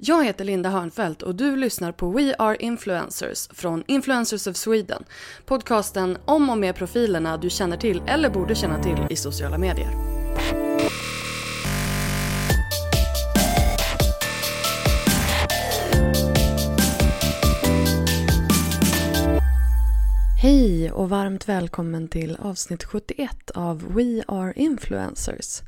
Jag heter Linda Hörnfeldt och du lyssnar på We Are Influencers från Influencers of Sweden. Podcasten om och med profilerna du känner till eller borde känna till i sociala medier. Hej och varmt välkommen till avsnitt 71 av We Are Influencers.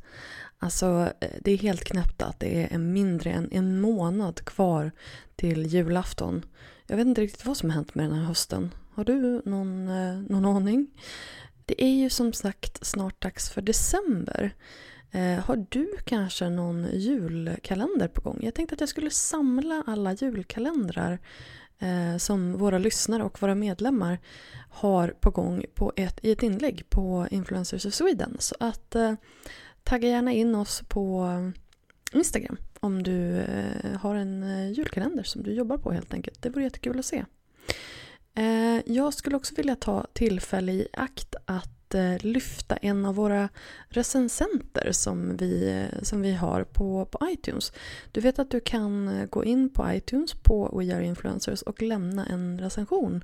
Alltså eh, det är helt knäppt att det är mindre än en månad kvar till julafton. Jag vet inte riktigt vad som har hänt med den här hösten. Har du någon, eh, någon aning? Det är ju som sagt snart dags för december. Eh, har du kanske någon julkalender på gång? Jag tänkte att jag skulle samla alla julkalendrar eh, som våra lyssnare och våra medlemmar har på gång på ett, i ett inlägg på Influencers of Sweden. Så att eh, tagga gärna in oss på um, Instagram om du eh, har en eh, julkalender som du jobbar på helt enkelt. Det vore jättekul att se. Eh, jag skulle också vilja ta tillfälle i akt att Eh, lyfta en av våra recensenter som vi, eh, som vi har på, på iTunes. Du vet att du kan eh, gå in på iTunes på We Are Influencers och lämna en recension.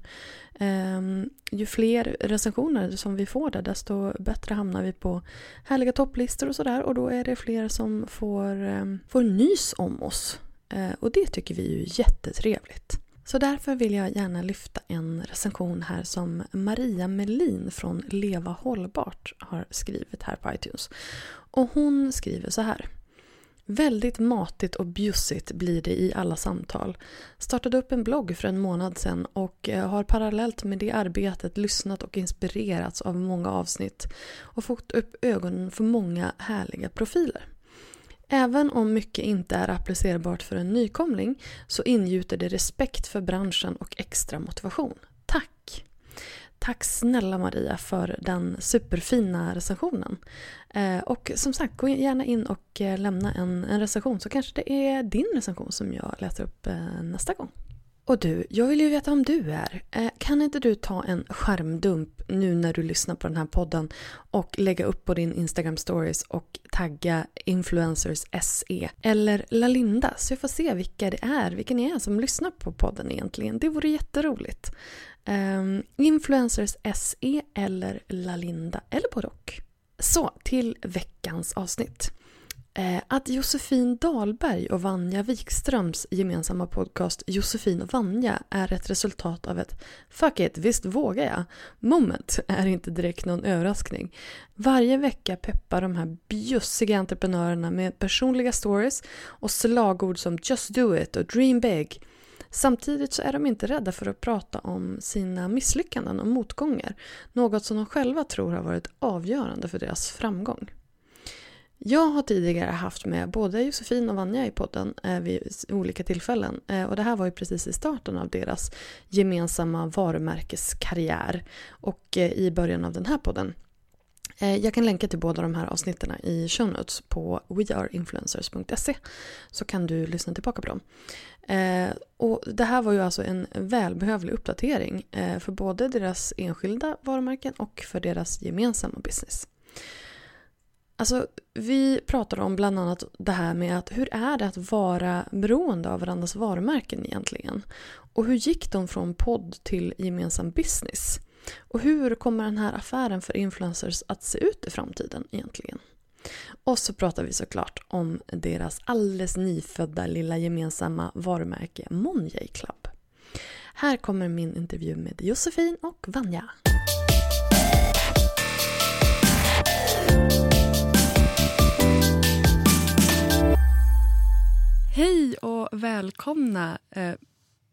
Um, ju fler recensioner som vi får där desto bättre hamnar vi på härliga topplistor och sådär och då är det fler som får, um, får nys om oss. Uh, och det tycker vi är ju jättetrevligt. Så därför vill jag gärna lyfta en recension här som Maria Melin från Leva Hållbart har skrivit här på iTunes. Och hon skriver så här. Väldigt matigt och bjussigt blir det i alla samtal. Startade upp en blogg för en månad sedan och eh, har parallellt med det arbetet lyssnat och inspirerats av många avsnitt och fått upp ögonen för många härliga profiler. Även om mycket inte är applicerbart för en nykomling så ingjuter det respekt för branschen och extra motivation. Tack! Tack snälla Maria för den superfina recensionen. Eh, och som sagt, gå gärna in och eh, lämna en, en recension så kanske det är din recension som jag läser upp eh, nästa gång. Och du, jag vill ju veta vem du är. Eh, kan inte du ta en skärmdump nu när du lyssnar på den här podden och lägga upp på din Instagram stories och tagga influencers SE eller Lalinda så jag får se vilka det är, vilka ni är som lyssnar på podden egentligen. Det vore jätteroligt. Um, influencers SE eller Lalinda eller både och. Så till veckans avsnitt. Eh, att Josefin Dahlberg och Vanja Wikströms gemensamma podcast Josefin och Vanja är ett resultat av ett “fuck it, visst vågar jag” moment är inte direkt någon överraskning. Varje vecka peppar de här bjussiga entreprenörerna med personliga stories och slagord som “just do it” och “dream big” Samtidigt så är de inte rädda för att prata om sina misslyckanden och motgångar. Något som de själva tror har varit avgörande för deras framgång. Jag har tidigare haft med både Josefin och Vanja i podden eh, vid olika tillfällen. Eh, och det här var ju precis i starten av deras gemensamma varumärkeskarriär och eh, i början av den här podden. Eh, jag kan länka till båda de här avsnitten i show notes på weareinfluencers.se så kan du lyssna tillbaka på dem. Eh, och det här var ju alltså en välbehövlig uppdatering eh, för både deras enskilda varumärken och för deras gemensamma business. Alltså, vi pratade om bland annat det här med att hur är det att vara beroende av varandras varumärken egentligen? Och hur gick de från podd till gemensam business? Och hur kommer den här affären för influencers att se ut i framtiden egentligen? Och så pratar vi såklart om deras alldeles nyfödda lilla gemensamma varumärke Monjay Club. Här kommer min intervju med Josefin och Vanja. Hej och välkomna eh,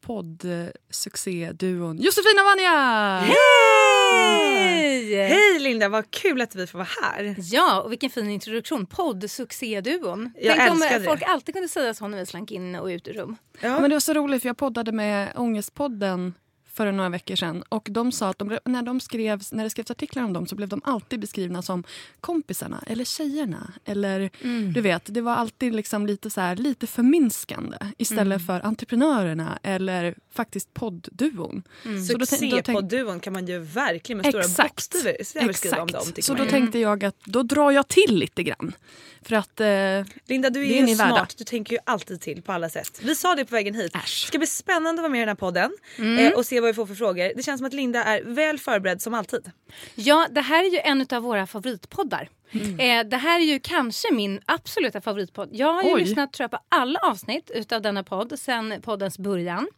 poddsuccéduon Josefin och Vanja! Hej! Hej Linda, vad kul att vi får vara här. Ja, och vilken fin introduktion. Poddsuccéduon. Jag Tänk om älskar det. folk alltid kunde säga så när vi slank in och ut ur rum. Ja. Men det var så roligt för jag poddade med Ångestpodden för några veckor sedan och de sa att de, när, de skrevs, när det skrevs artiklar om dem så blev de alltid beskrivna som kompisarna eller tjejerna. Eller du vet, det var alltid liksom lite, så här, lite förminskande istället för entreprenörerna eller faktiskt poddduon. Tänk- Succé-podduon kan man ju verkligen med stora Exakt. bokstäver beskriva om dem. Så då ju. tänkte jag att då drar jag till lite grann. För att eh, Linda du är, är ju värda. smart, du tänker ju alltid till på alla sätt. Vi sa det på vägen hit. Äsch. Det ska bli spännande att vara med i den här podden Mm. eh, och se vad vi får för frågor. Det känns som att Linda är väl förberedd som alltid. Ja, det här är ju en av våra favoritpoddar. Eh, det här är ju kanske min absoluta favoritpodd. Jag har ju Oj. lyssnat tror jag, på alla avsnitt utav denna podd sen poddens början.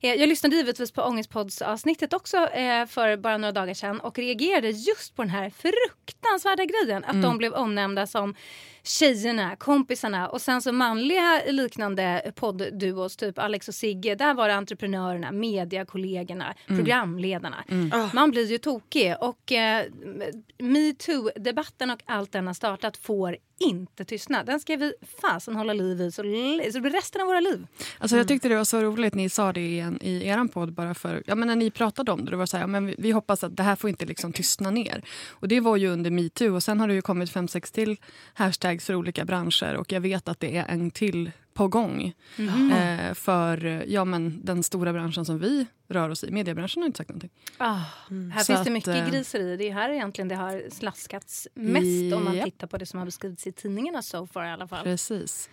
Eh, jag lyssnade givetvis på Ångestpoddsavsnittet också eh, för bara några dagar sedan och reagerade just på den här fruktansvärda grejen att de blev omnämnda som tjejerna, kompisarna och sen så manliga liknande poddduos typ Alex och Sigge. Där var det entreprenörerna, mediakollegorna, programledarna. Man blir ju tokig och eh, metoo-debatten och allt den har startat får inte tystna. Den ska vi fasen hålla liv i så, så det blir resten av våra liv. Alltså jag tyckte det var så roligt, ni sa det i, en, i er podd bara för, ja men när ni pratade om det, det var så här, ja, men vi, vi hoppas att det här får inte liksom tystna ner. Och det var ju under metoo och sen har det ju kommit fem, sex till hashtags för olika branscher och jag vet att det är en till på gång. Eh, för ja, men den stora branschen som vi rör oss i, mediebranschen har inte sagt någonting. Ah, Här Så finns att, det mycket eh, griseri. Det är här egentligen det har slaskats mest om man tittar på det som har beskrivits i tidningarna so far i alla fall. Precis.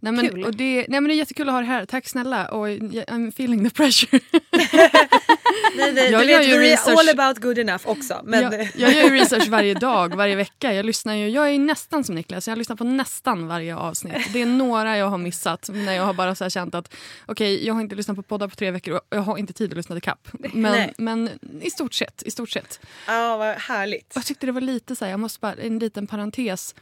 Nej, men, Kul. och det, nej, men det är jättekul att ha det här. Tack snälla. Och I'm feeling the pressure. Nej, nej, Jag du gör vet, vi är all about good enough också. Men, jag, jag gör ju research varje dag, varje vecka. Jag, lyssnar ju, jag är nästan som Niklas, jag lyssnar på nästan varje avsnitt. Det är några jag har missat när jag har bara så känt att okej, jag har inte lyssnat på poddar på tre veckor och jag har inte tid att lyssna till kapp. Men, men i stort sett. I stort sett. ja, vad härligt. Jag tyckte det var lite så här, jag måste bara, en liten parentes.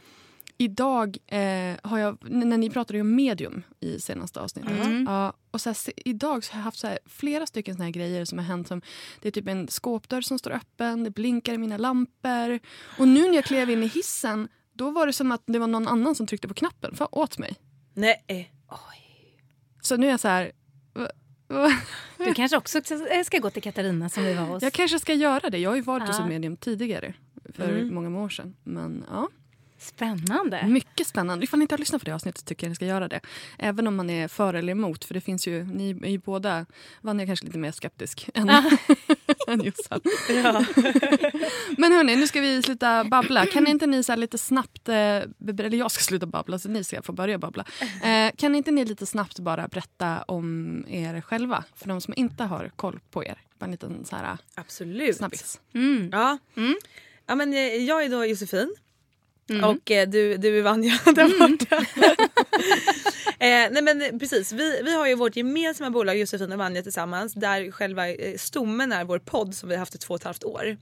Idag eh, har jag, när ni pratade om medium i senaste avsnittet. Ja, och så här, idag så har jag haft så här, flera stycken såna här grejer som har hänt. Som, det är typ en skåpdörr som står öppen, det blinkar i mina lampor. Och nu när jag klev in i hissen, då var det som att det var någon annan som tryckte på knappen för åt mig. Nej. Så nu är jag så här, Du kanske också ska gå till Katarina som vi var hos. jag kanske ska göra det. Jag har ju varit hos Ja. ett medium tidigare, för många, många år sedan. Men ja. Spännande. Mycket spännande. Ifall ni inte har lyssnat på det avsnittet tycker jag ni ska göra det. Även om man är för eller emot. För det finns ju, ni är ju båda, Vanja kanske lite mer skeptisk än, än Jossan. Men hörni, nu ska vi sluta babbla. Kan inte ni så här lite snabbt, eh, eller jag ska sluta babbla så ni ska få börja babbla. Eh, kan inte ni lite snabbt bara berätta om er själva? För de som inte har koll på er. Bara en liten så här Absolut. snabbis. Mm. Ja. ja men, eh, jag är då Josefin och eh, du, du är Vanja där borta. eh, nej men precis, vi, vi har ju vårt gemensamma bolag Josefin och Vanja tillsammans där själva eh, stommen är vår podd som vi har haft i två och ett halvt år.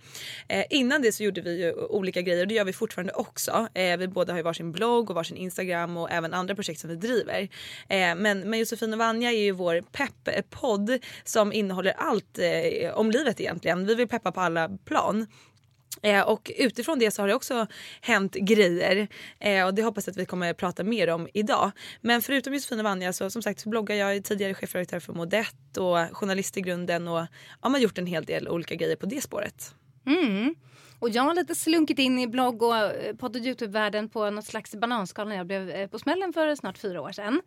Eh, innan det så gjorde vi ju olika grejer och det gör vi fortfarande också. Eh, vi båda har ju varsin blogg och varsin Instagram och även andra projekt som vi driver. Eh, men, men Josefin och Vanja är ju vår pepp-podd som innehåller allt eh, om livet egentligen. Vi vill peppa på alla plan. Eh, och utifrån det så har det också hänt grejer eh, och det hoppas jag att vi kommer att prata mer om idag. Men förutom Josefin och Vanja så som sagt så bloggar jag är tidigare chefredaktör för Modett och journalist i grunden och ja, man har gjort en hel del olika grejer på det spåret. Mm. Och jag har lite slunkit in i blogg och eh, podd och Youtube-världen på något slags bananskal när jag blev eh, på smällen för snart fyra år sedan.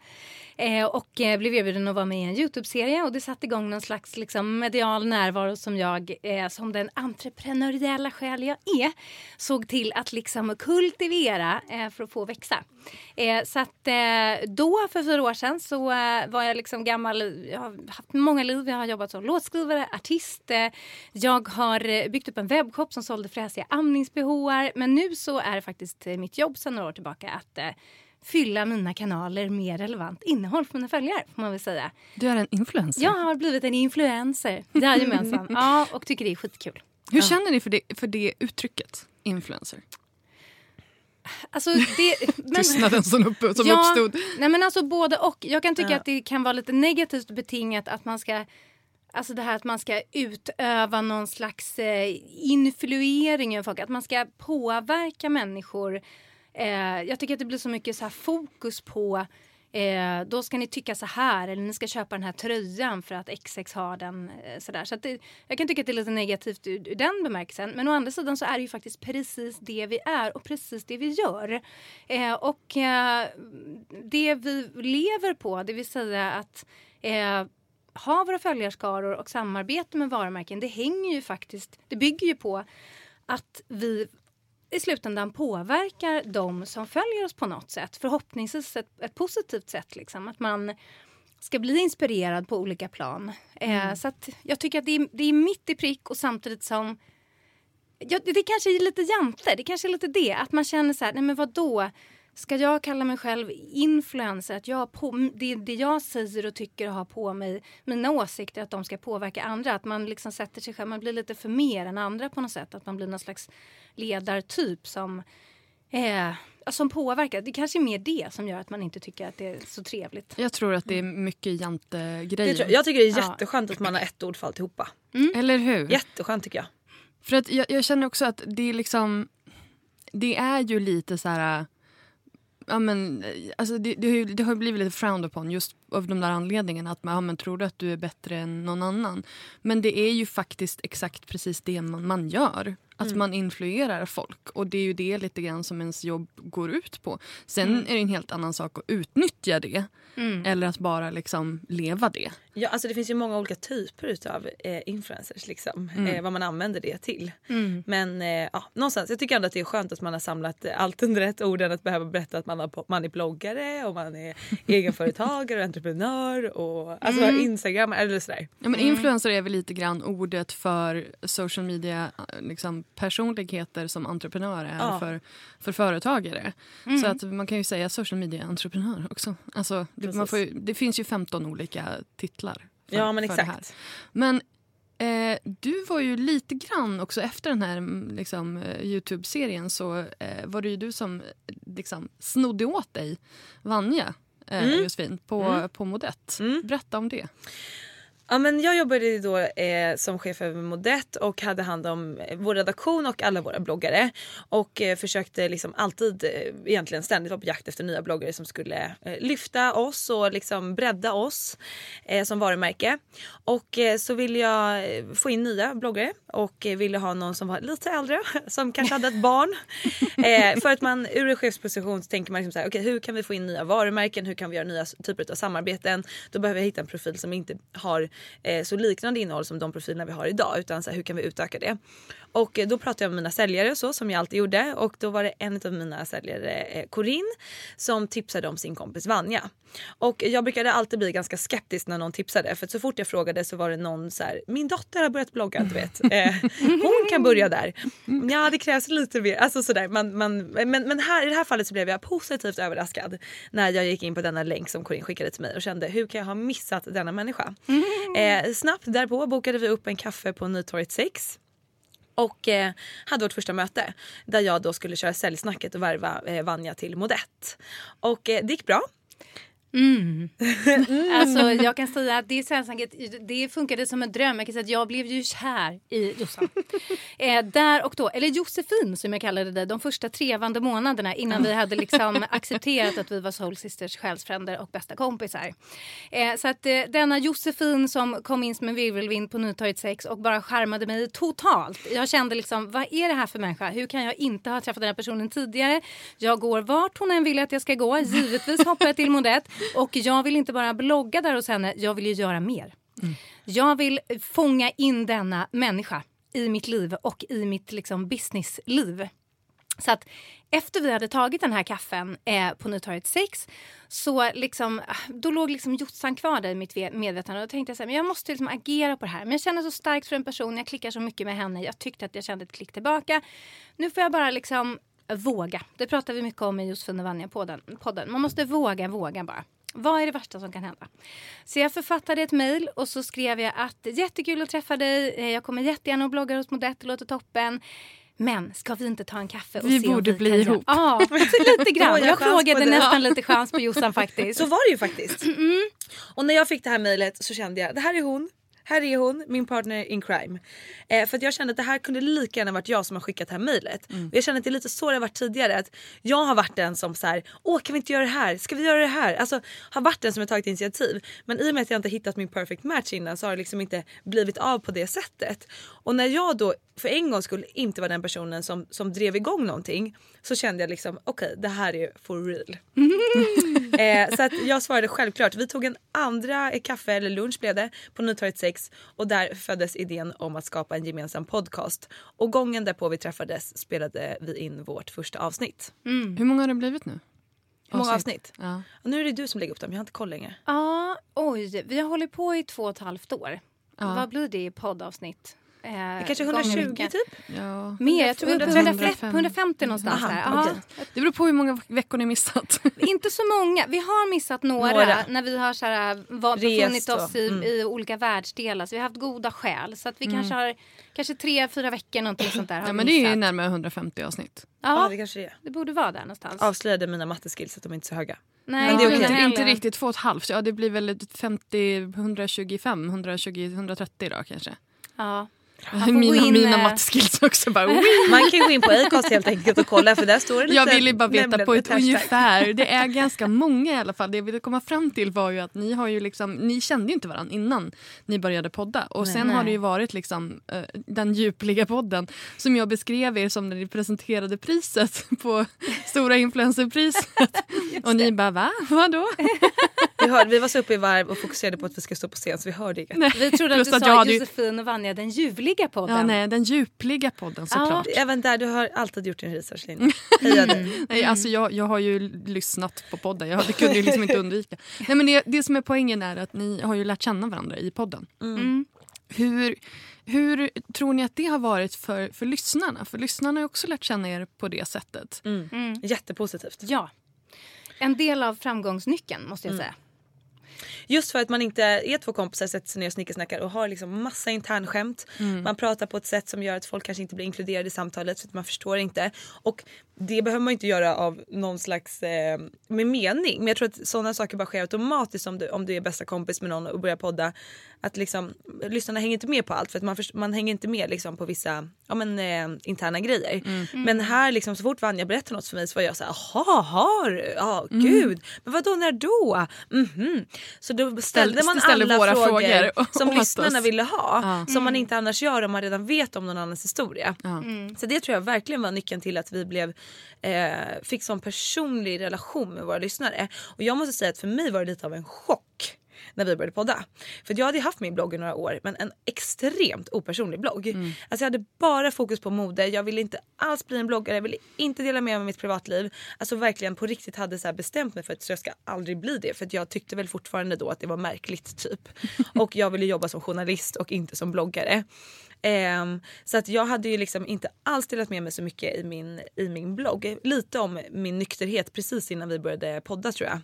Eh, och eh, blev erbjuden att vara med i en Youtube-serie och det satte igång någon slags liksom, medial närvaro som jag, eh, som den entreprenöriella själ jag är, såg till att liksom kultivera eh, för att få växa. Eh, så att eh, då, för fyra år sedan, så var jag liksom gammal. Jag har haft många liv. Jag har jobbat som låtskrivare, artist. jag har byggt upp en webbshop som sålde fräsiga amningsbehoar. Men nu så är det faktiskt mitt jobb sedan några år tillbaka att fylla mina kanaler med relevant innehåll för mina följare. Får man väl säga. Du är en influencer? Jag har blivit en influencer. Jajamensan. ja, och tycker det är skitkul. Hur ja. känner ni för det, för det uttrycket? Influencer? Alltså det, men, Tystnaden som, upp, som ja, uppstod. Nej men alltså både och. Jag kan tycka ja. att det kan vara lite negativt betingat att man ska Alltså det här att man ska utöva någon slags eh, influering av folk. Att man ska påverka människor. Eh, jag tycker att det blir så mycket så fokus på Eh, då ska ni tycka så här eller ni ska köpa den här tröjan för att XX har den. Eh, sådär. Så det, jag kan tycka att det är lite negativt ur, ur, den bemärkelsen. Men å andra sidan så är det ju faktiskt precis det vi är och precis det vi gör. Eh, och eh, det vi lever på, det vill säga att eh, ha våra följarskaror och samarbete med varumärken, det hänger ju faktiskt, det bygger ju på att vi i slutändan påverkar de som följer oss på något sätt. Förhoppningsvis ett, ett positivt sätt. Liksom. Att man ska bli inspirerad på olika plan. Eh, mm. Eh, så jag tycker att det är, det är mitt i prick och samtidigt som... Ja, det, det kanske är lite jante, det kanske är lite det. Att man känner så här, nej men vadå? Ska jag kalla mig själv influencer? Att jag på, det, det jag säger och tycker och har på mig, mina åsikter, att de ska påverka andra. Att man liksom sätter sig själv, man blir lite för mer än andra på något sätt. Att man blir någon slags ledartyp som, eh, som påverkar. Det kanske är mer det som gör att man inte tycker att det är så trevligt. Jag tror att det är mycket jante-grejer. Jag, jag tycker det är jätteskönt ja. att man har ett ord för alltihopa. Mm. Eller hur? Jätteskönt tycker jag. För att jag, jag känner också att det är liksom... Det är ju lite så här ja, men, eh, alltså det, det, har ju, det, har blivit lite frowned upon just av de där anledningarna. Att man, ja, men, tror du att du är bättre än någon annan? Men det är ju faktiskt exakt precis det man, man gör. Att mm. man influerar folk. Och det är ju det lite grann som ens jobb går ut på. Sen mm. är det en helt annan sak att utnyttja det. Mm. Eller att bara liksom leva det. Ja, alltså det finns ju många olika typer av eh, influencers. Liksom, mm. eh, vad man använder det till. Mm. Men eh, ja, någonstans, jag tycker ändå att det är skönt att man har samlat allt under ett ord än att behöva berätta att man, har, man är bloggare och man är egenföretagare och entreprenör och alltså mm. Instagram eller sådär. Ja, men influencer är väl lite grann ordet för social media liksom, personligheter som entreprenörer är ja. för, för företagare. Mm. Så att man kan ju säga social media-entreprenör också. Alltså, det, man får ju, det finns ju 15 olika titlar. För, ja men exakt. Men eh, du var ju lite grann också efter den här mm, liksom, eh, Youtube-serien så eh, var det ju du som liksom, snodde åt dig Vanja eh, mm. Josefin på, mm. på Modett. Mm. Berätta om det. Ja, men jag jobbade då eh, som chef över Modet och hade hand om eh, vår redaktion och alla våra bloggare. Och eh, försökte liksom alltid, eh, egentligen ständigt vara på jakt efter nya bloggare som skulle eh, lyfta oss och liksom bredda oss eh, som varumärke. Och eh, så ville jag eh, få in nya bloggare och ville ha någon som var lite äldre, som kanske hade ett barn. för att man ur en chefsposition så tänker man liksom så här, okay, hur kan vi få in nya varumärken, hur kan vi göra nya typer av samarbeten? Då behöver jag hitta en profil som inte har eh, så liknande innehåll som de profilerna vi har idag. Utan så här, hur kan vi utöka det? Och eh, då pratade jag med mina säljare så som jag alltid gjorde. Och då var det en av mina säljare, eh, Corinne, som tipsade om sin kompis Vanja. Och jag brukade alltid bli ganska skeptisk när någon tipsade. För så fort jag frågade så var det någon så här, min dotter har börjat blogga, du vet. Eh, hon kan börja där. Ja det krävs lite mer. Alltså sådär. Man, man, men men här, i det här fallet så blev jag positivt överraskad när jag gick in på denna länk som Corinne skickade till mig och kände hur kan jag ha missat denna människa? Eh, snabbt därpå bokade vi upp en kaffe på Nytorget 6 och eh, hade vårt första möte där jag då skulle köra säljsnacket och värva eh, Vanja till Modett. Och eh, det gick bra. Mm. Alltså, jag kan säga att det svensegnagget det funkade som en dröm. Jag kan säga att jag blev ju kär i Jossan. eh, där och då, eller Josefin som jag kallade dig, de första trevande månaderna innan vi hade liksom accepterat att vi var Soul Sisters, själsfränder och bästa kompisar. Eh, så att eh, denna Josefin som kom in som en virvelvind på Nytorget 6 och bara skärmade mig totalt. Jag kände liksom, vad är det här för människa? Hur kan jag inte ha träffat den här personen tidigare? Jag går vart hon än vill att jag ska gå. Givetvis hoppar jag till Modett. Och jag vill inte bara blogga där hos henne, jag vill ju göra mer. Mm. Jag vill fånga in denna människa i mitt liv och i mitt liksom, businessliv. Så att efter vi hade tagit den här kaffen eh, på Nytorget 6 så liksom, då låg liksom Jossan kvar där i mitt medvetande. Och då tänkte jag så här, men jag måste liksom agera på det här. Men jag känner så starkt för en person, jag klickar så mycket med henne. Jag tyckte att jag kände ett klick tillbaka. Nu får jag bara liksom våga. Det pratar vi mycket om i Josefin och Vanja-podden. Man måste våga, våga bara. Vad är det värsta som kan hända? Så jag författade ett mejl och så skrev jag att jättekul att träffa dig. Eh, jag kommer jättegärna och bloggar hos Modett, det låter toppen. Men ska vi inte ta en kaffe och vi se borde om vi bli kan ihop. Ja, lite grann. jag frågade nästan lite chans på Jossan faktiskt. Så var det ju faktiskt. Mm. Och när jag fick det här mejlet så kände jag det här är hon här är hon, min partner in crime. Eh, för att jag kände att det här kunde lika gärna varit jag som har skickat det här mejlet. Mm. jag känner att det är lite så det har varit tidigare. Att jag har varit den som så här, åh kan vi inte göra det här? Ska vi göra det här? Alltså har varit den som har tagit initiativ. Men i och med att jag inte hittat min perfect match innan så har det liksom inte blivit av på det sättet. Och när jag då för en gång skulle inte vara den personen som, som drev igång någonting så kände jag liksom okej okay, det här är for real. eh, så att jag svarade självklart. Vi tog en andra kaffe eller lunch blev det på Nytorget 6 och där föddes idén om att skapa en gemensam podcast. Och gången därpå vi träffades spelade vi in vårt första avsnitt. Mm. Hur många har det blivit nu? Hur många avsnitt? Ja. Nu är det du som lägger upp dem, jag har inte koll längre. Ja, oj, vi har hållit på i två och ett halvt år. Ja. Vad blir det i poddavsnitt? Eh, kanske 120 typ? Ja. Mer, jag tror 150, 150 någonstans. Aha, där. Okay. Det beror på hur många veckor ni missat. Inte så många. Vi har missat några, några. när vi har så här, var, befunnit oss i, mm. i, olika världsdelar. Så vi har haft goda skäl. Så att vi mm. kanske har kanske tre, fyra veckor någonting sånt där. ja, men det är ju närmare 150 avsnitt. Ja, ja, det kanske det är. Det borde vara där någonstans. Avslöjade mina matteskills att de är inte är så höga. Nej, men det är okay. inte riktigt två och ett halvt. Ja, det blir väl 50, 125, 120, 130 då kanske. Ja. Mina, in, mina matteskills också bara Man kan gå in på Acast helt enkelt och kolla för där står det Jag ville bara veta på ett ungefär. Det är ganska många i alla fall. Det jag ville komma fram till var ju att ni har ju liksom, ni kände ju inte varandra innan ni började podda. Och nej, sen nej. har det ju varit liksom uh, den djupliga podden som jag beskrev er som när ni presenterade priset på Stora influencerpriset. och ni bara va? Vadå? Vi, hörde, vi var så uppe i varv och fokuserade på att vi ska stå på scen så vi hörde inget. Vi trodde att du att sa Josefin och Vanja den ljuvliga podden. Ja, nej, den djupliga podden såklart. Ja, även där, du har alltid gjort din research. Heja dig. nej, alltså jag, jag har ju lyssnat på podden, jag, det kunde ju liksom inte undvika. Nej, men det, det som är poängen är att ni har ju lärt känna varandra i podden. Mm. mm. Hur, hur tror ni att det har varit för, för lyssnarna? För lyssnarna har ju också lärt känna er på det sättet. Mm. Mm. Jättepositivt. Ja. En del av framgångsnyckeln måste jag mm. Just för att man inte är två kompisar, sätter sig ner och snickersnackar och har liksom massa internskämt. Mm. Man pratar på ett sätt som gör att folk kanske inte blir inkluderade i samtalet för att man förstår inte. Och det behöver man inte göra av någon slags eh, med mening. Men jag tror att sådana saker bara sker automatiskt om du, om du är bästa kompis med någon och börjar podda. Att liksom, lyssnarna hänger inte med på allt för att man, först, man hänger inte med liksom på vissa ja, men, eh, interna grejer. Mm. Men här liksom, så fort Vanja berättar något för mig så var jag så här, jaha, har du? Ja, mm. gud. Men vadå, när då? Mm -hmm. Så då ställde man alla våra frågor, frågor som lyssnarna ville ha. Ja. Som man inte annars gör om man redan vet om någon annans historia. Ja. Mm. Så det tror jag verkligen var nyckeln till att vi blev eh, fick sån personlig relation med våra lyssnare. Och jag måste säga att för mig var det lite av en chock när vi började podda. För jag hade haft min blogg i några år men en extremt opersonlig blogg. Mm. Alltså jag hade bara fokus på mode, jag ville inte alls bli en bloggare, jag ville inte dela med mig av mitt privatliv. Alltså verkligen på riktigt hade så bestämt mig för att jag ska aldrig bli det. För jag tyckte väl fortfarande då att det var märkligt typ. och jag ville jobba som journalist och inte som bloggare. Um, så att jag hade ju liksom inte alls delat med mig så mycket i min, i min blogg. Lite om min nykterhet precis innan vi började podda tror jag.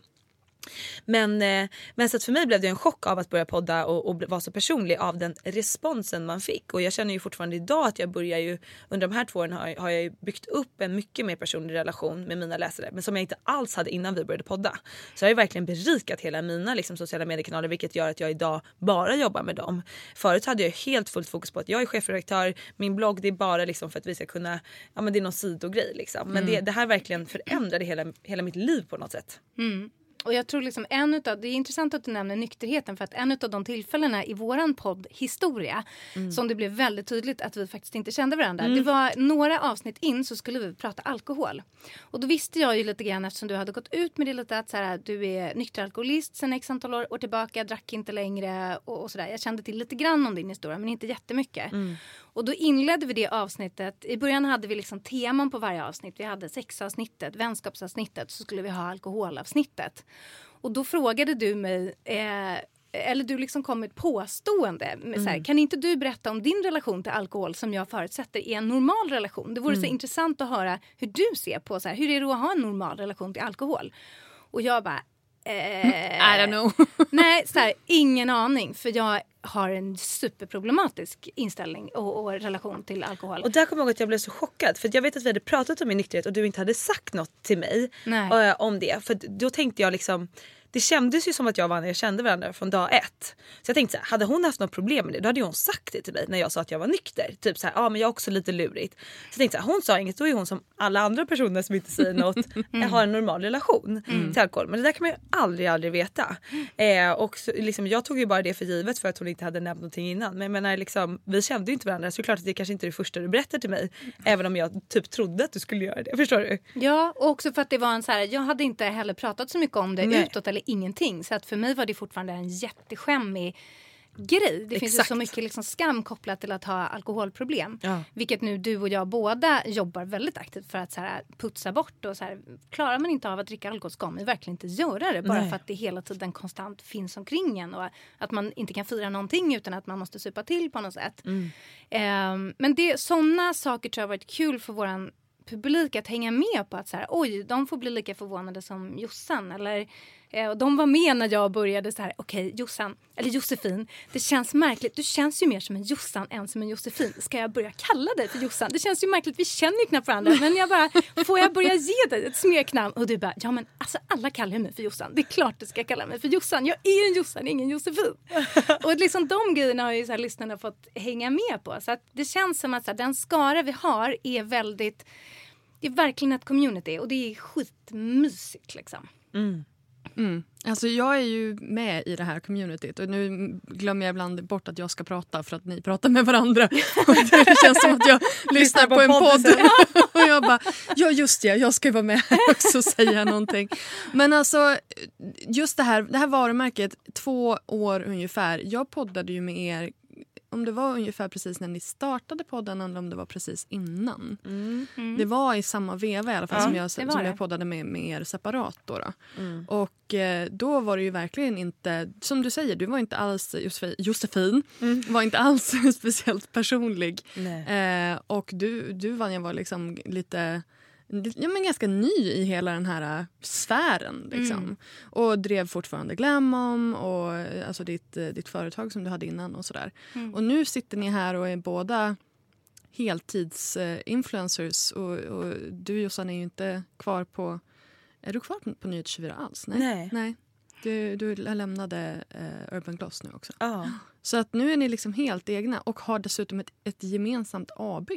Men, eh, men så för mig blev det en chock av att börja podda och, och vara så personlig av den responsen man fick. Och jag känner ju fortfarande idag att jag börjar ju under de här två åren har, har jag ju byggt upp en mycket mer personlig relation med mina läsare. Men som jag inte alls hade innan vi började podda. Så jag har ju verkligen berikat hela mina liksom, sociala mediekanaler vilket gör att jag idag bara jobbar med dem. Förut hade jag helt fullt fokus på att jag är chefredaktör, min blogg det är bara liksom för att vi ska kunna, ja men det är någon sidogrej liksom. Men mm. det, det här verkligen förändrade hela, hela mitt liv på något sätt. Mm. Och jag tror liksom en utav, det är intressant att du nämner nykterheten för att en av de tillfällena i våran podd historia mm. som det blev väldigt tydligt att vi faktiskt inte kände varandra. Mm. Det var några avsnitt in så skulle vi prata alkohol. Och då visste jag ju lite grann eftersom du hade gått ut med det lite att så här, du är nykter alkoholist sen x antal år, år tillbaka, drack inte längre och, och sådär. Jag kände till lite grann om din historia men inte jättemycket. Mm. Och då inledde vi det avsnittet. I början hade vi liksom teman på varje avsnitt. Vi hade sexavsnittet, vänskapsavsnittet så skulle vi ha alkoholavsnittet. Och då frågade du mig eh, eller du liksom kom med ett påstående. Med så här, mm. Kan inte du berätta om din relation till alkohol som jag förutsätter är en normal relation? Det vore mm. så intressant att höra hur du ser på så här, hur är det att ha en normal relation till alkohol? Och jag bara, Eh, I don't know. nej, så här, ingen aning. För jag har en superproblematisk inställning och, och, relation till alkohol. Och där kommer jag ihåg att jag blev så chockad. För jag vet att vi hade pratat om min nykterhet och du inte hade sagt något till mig äh, om det. För då tänkte jag liksom det kändes ju som att jag och Vanja kände varandra från dag ett. Så jag tänkte så här, hade hon haft något problem med det då hade hon sagt det till mig när jag sa att jag var nykter. Typ så här, ja men jag är också lite lurigt. Så jag tänkte så här, hon sa inget, då är hon som alla andra personer som inte säger något mm. har en normal relation mm. till alkohol. Men det där kan man ju aldrig aldrig veta. Eh, och så, liksom, jag tog ju bara det för givet för att hon inte hade nämnt någonting innan. Men menar, liksom, vi kände ju inte varandra så det är klart att det kanske inte är det första du berättar till mig. Även om jag typ trodde att du skulle göra det. Förstår du? Ja och också för att det var en så här, jag hade inte heller pratat så mycket om det Nej. utåt eller ingenting. Så att för mig var det fortfarande en jätteskämmig grej. Det finns ju så mycket liksom skam kopplat till att ha alkoholproblem. Ja. Vilket nu du och jag båda jobbar väldigt aktivt för att så här, putsa bort. Och så här, klarar man inte av att dricka alkohol ska man verkligen inte göra det. Bara Nej. för att det hela tiden konstant finns omkring en. Och att man inte kan fira någonting utan att man måste supa till på något sätt. Mm. Um, men det, sådana saker tror jag har varit kul för våran publik att hänga med på att så här, oj, de får bli lika förvånade som Jossan. Eller Eh, och de var med när jag började så här, okej okay, Jossan, eller Josefin, det känns märkligt. Du känns ju mer som en Jossan än som en Josefin. Ska jag börja kalla dig för Jossan? Det känns ju märkligt, vi känner ju knappt varandra. Men jag bara, får jag börja ge dig ett smeknamn? Och du bara, ja men alltså alla kallar mig för Jossan. Det är klart du ska kalla mig för Jossan. Jag är en Jossan, ingen Josefin. Och liksom de grejerna har ju så här, lyssnarna fått hänga med på. Så det känns som att här, den skara vi har är väldigt det är verkligen ett community och det är skitmysigt liksom. Mm. Mm. Alltså jag är ju med i det här communityt och nu glömmer jag ibland bort att jag ska prata för att ni pratar med varandra. Och det känns som att jag lyssnar på en podd. och jag bara, ja just det, jag ska ju vara med här också och säga någonting. Men alltså, just det här, det här varumärket, två år ungefär. Jag poddade ju med er om det var ungefär precis när ni startade podden eller om det var precis innan. Mm. Mm. Det var i samma veva i alla fall ja, som, jag, som jag poddade med, med er separat. Då, då. Mm. Och eh, då var det ju verkligen inte, som du säger, du var inte alls Josefin, Josefin mm. var inte alls speciellt personlig. Eh, och du, du Vanja var liksom lite ja, men ganska ny i hela den här äh, sfären. Liksom. Mm. Och drev fortfarande Glamom och äh, alltså ditt, äh, ditt företag som du hade innan. och sådär. Mm. Och nu sitter ni här och är båda heltidsinfluencers. och, och du Jossan är ju inte kvar på... Är du kvar på, på Nyhets24 alls? Nej. Nej. Nej. Du, du lämnade uh, Urban Gloss nu också. Oh. Så att nu är ni liksom helt egna och har dessutom ett, ett gemensamt AB.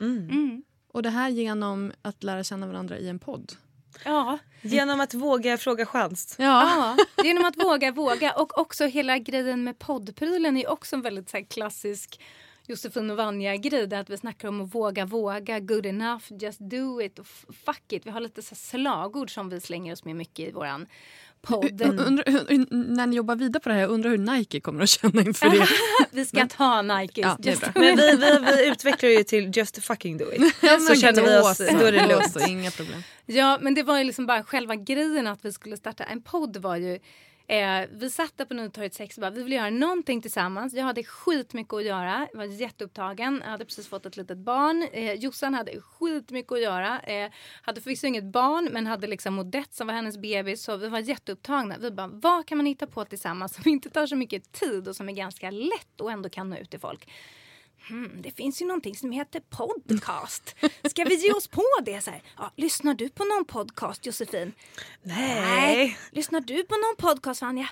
Mm. Och det här genom att lära känna varandra i en podd. Ja. Genom att våga fråga chans. Ja. ja. genom att våga våga. Och också hela grejen med poddprylen är också en väldigt så här, klassisk Josefin och Vanja-grej. Att vi snackar om att våga våga, good enough, just do it och fuck it. Vi har lite så slagord som vi slänger oss med mycket i våran podden. Undra, när ni jobbar vidare på det här, jag undrar hur Nike kommer att känna inför det. vi ska ta Nike. Ja, men vi, vi, vi, utvecklar ju till just fucking do it. Ja, så känner vi oss, då är det lugnt. Inga problem. Ja men det var ju liksom bara själva grejen att vi skulle starta en podd var ju Eh, vi satt där på Nytorget 6 och bara, vi vill göra någonting tillsammans. Jag hade skitmycket att göra, jag var jätteupptagen. Jag hade precis fått ett litet barn. Eh, Jossan hade skitmycket att göra. Eh, hade förvisso inget barn men hade liksom Odette som var hennes bebis. Så vi var jätteupptagna. Vi bara, vad kan man hitta på tillsammans som inte tar så mycket tid och som är ganska lätt och ändå kan nå ut till folk? Hmm, det finns ju någonting som heter podcast. Ska vi ge oss på det? Så här, ja, lyssnar du på någon podcast Josefin? Nej. Lyssnar du på någon podcast Vanja?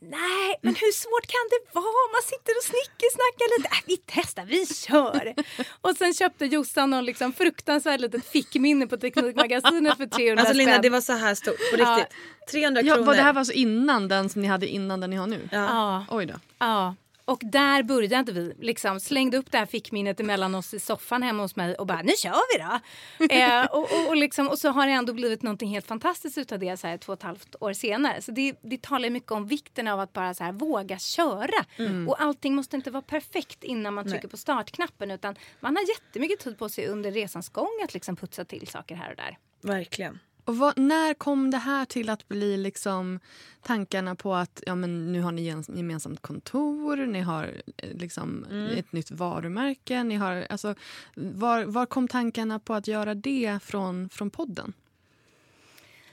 Nej, men hur svårt kan det vara? Man sitter och snickesnackar lite. Äh, vi testar, vi kör. och sen köpte Jossan någon liksom fruktansvärt litet fickminne på Teknikmagasinet för 300 Alltså Linda spänn. det var så här stort på Ja. riktigt. 300 Ja, kronor. var det här var alltså innan den som ni hade innan den ni har nu? Ja. Ja, Oj då. ja. Och där började vi. Liksom, slängde upp det här fickminnet emellan oss i soffan hemma hos mig och bara nu kör vi då. eh, och, och, och, liksom, och så har det ändå blivit någonting helt fantastiskt utav det så här, två och ett halvt år senare. Så det, det talar mycket om vikten av att bara så här, våga köra. Och allting måste inte vara perfekt innan man trycker på startknappen utan man har jättemycket tid på sig under resans gång att liksom putsa till saker här och där. Verkligen. Och vad, när kom det här till att bli liksom tankarna på att ja, men nu har ni gemensamt kontor, ni har eh, liksom ett nytt varumärke. Ni har, alltså, var, var kom tankarna på att göra det från, från podden?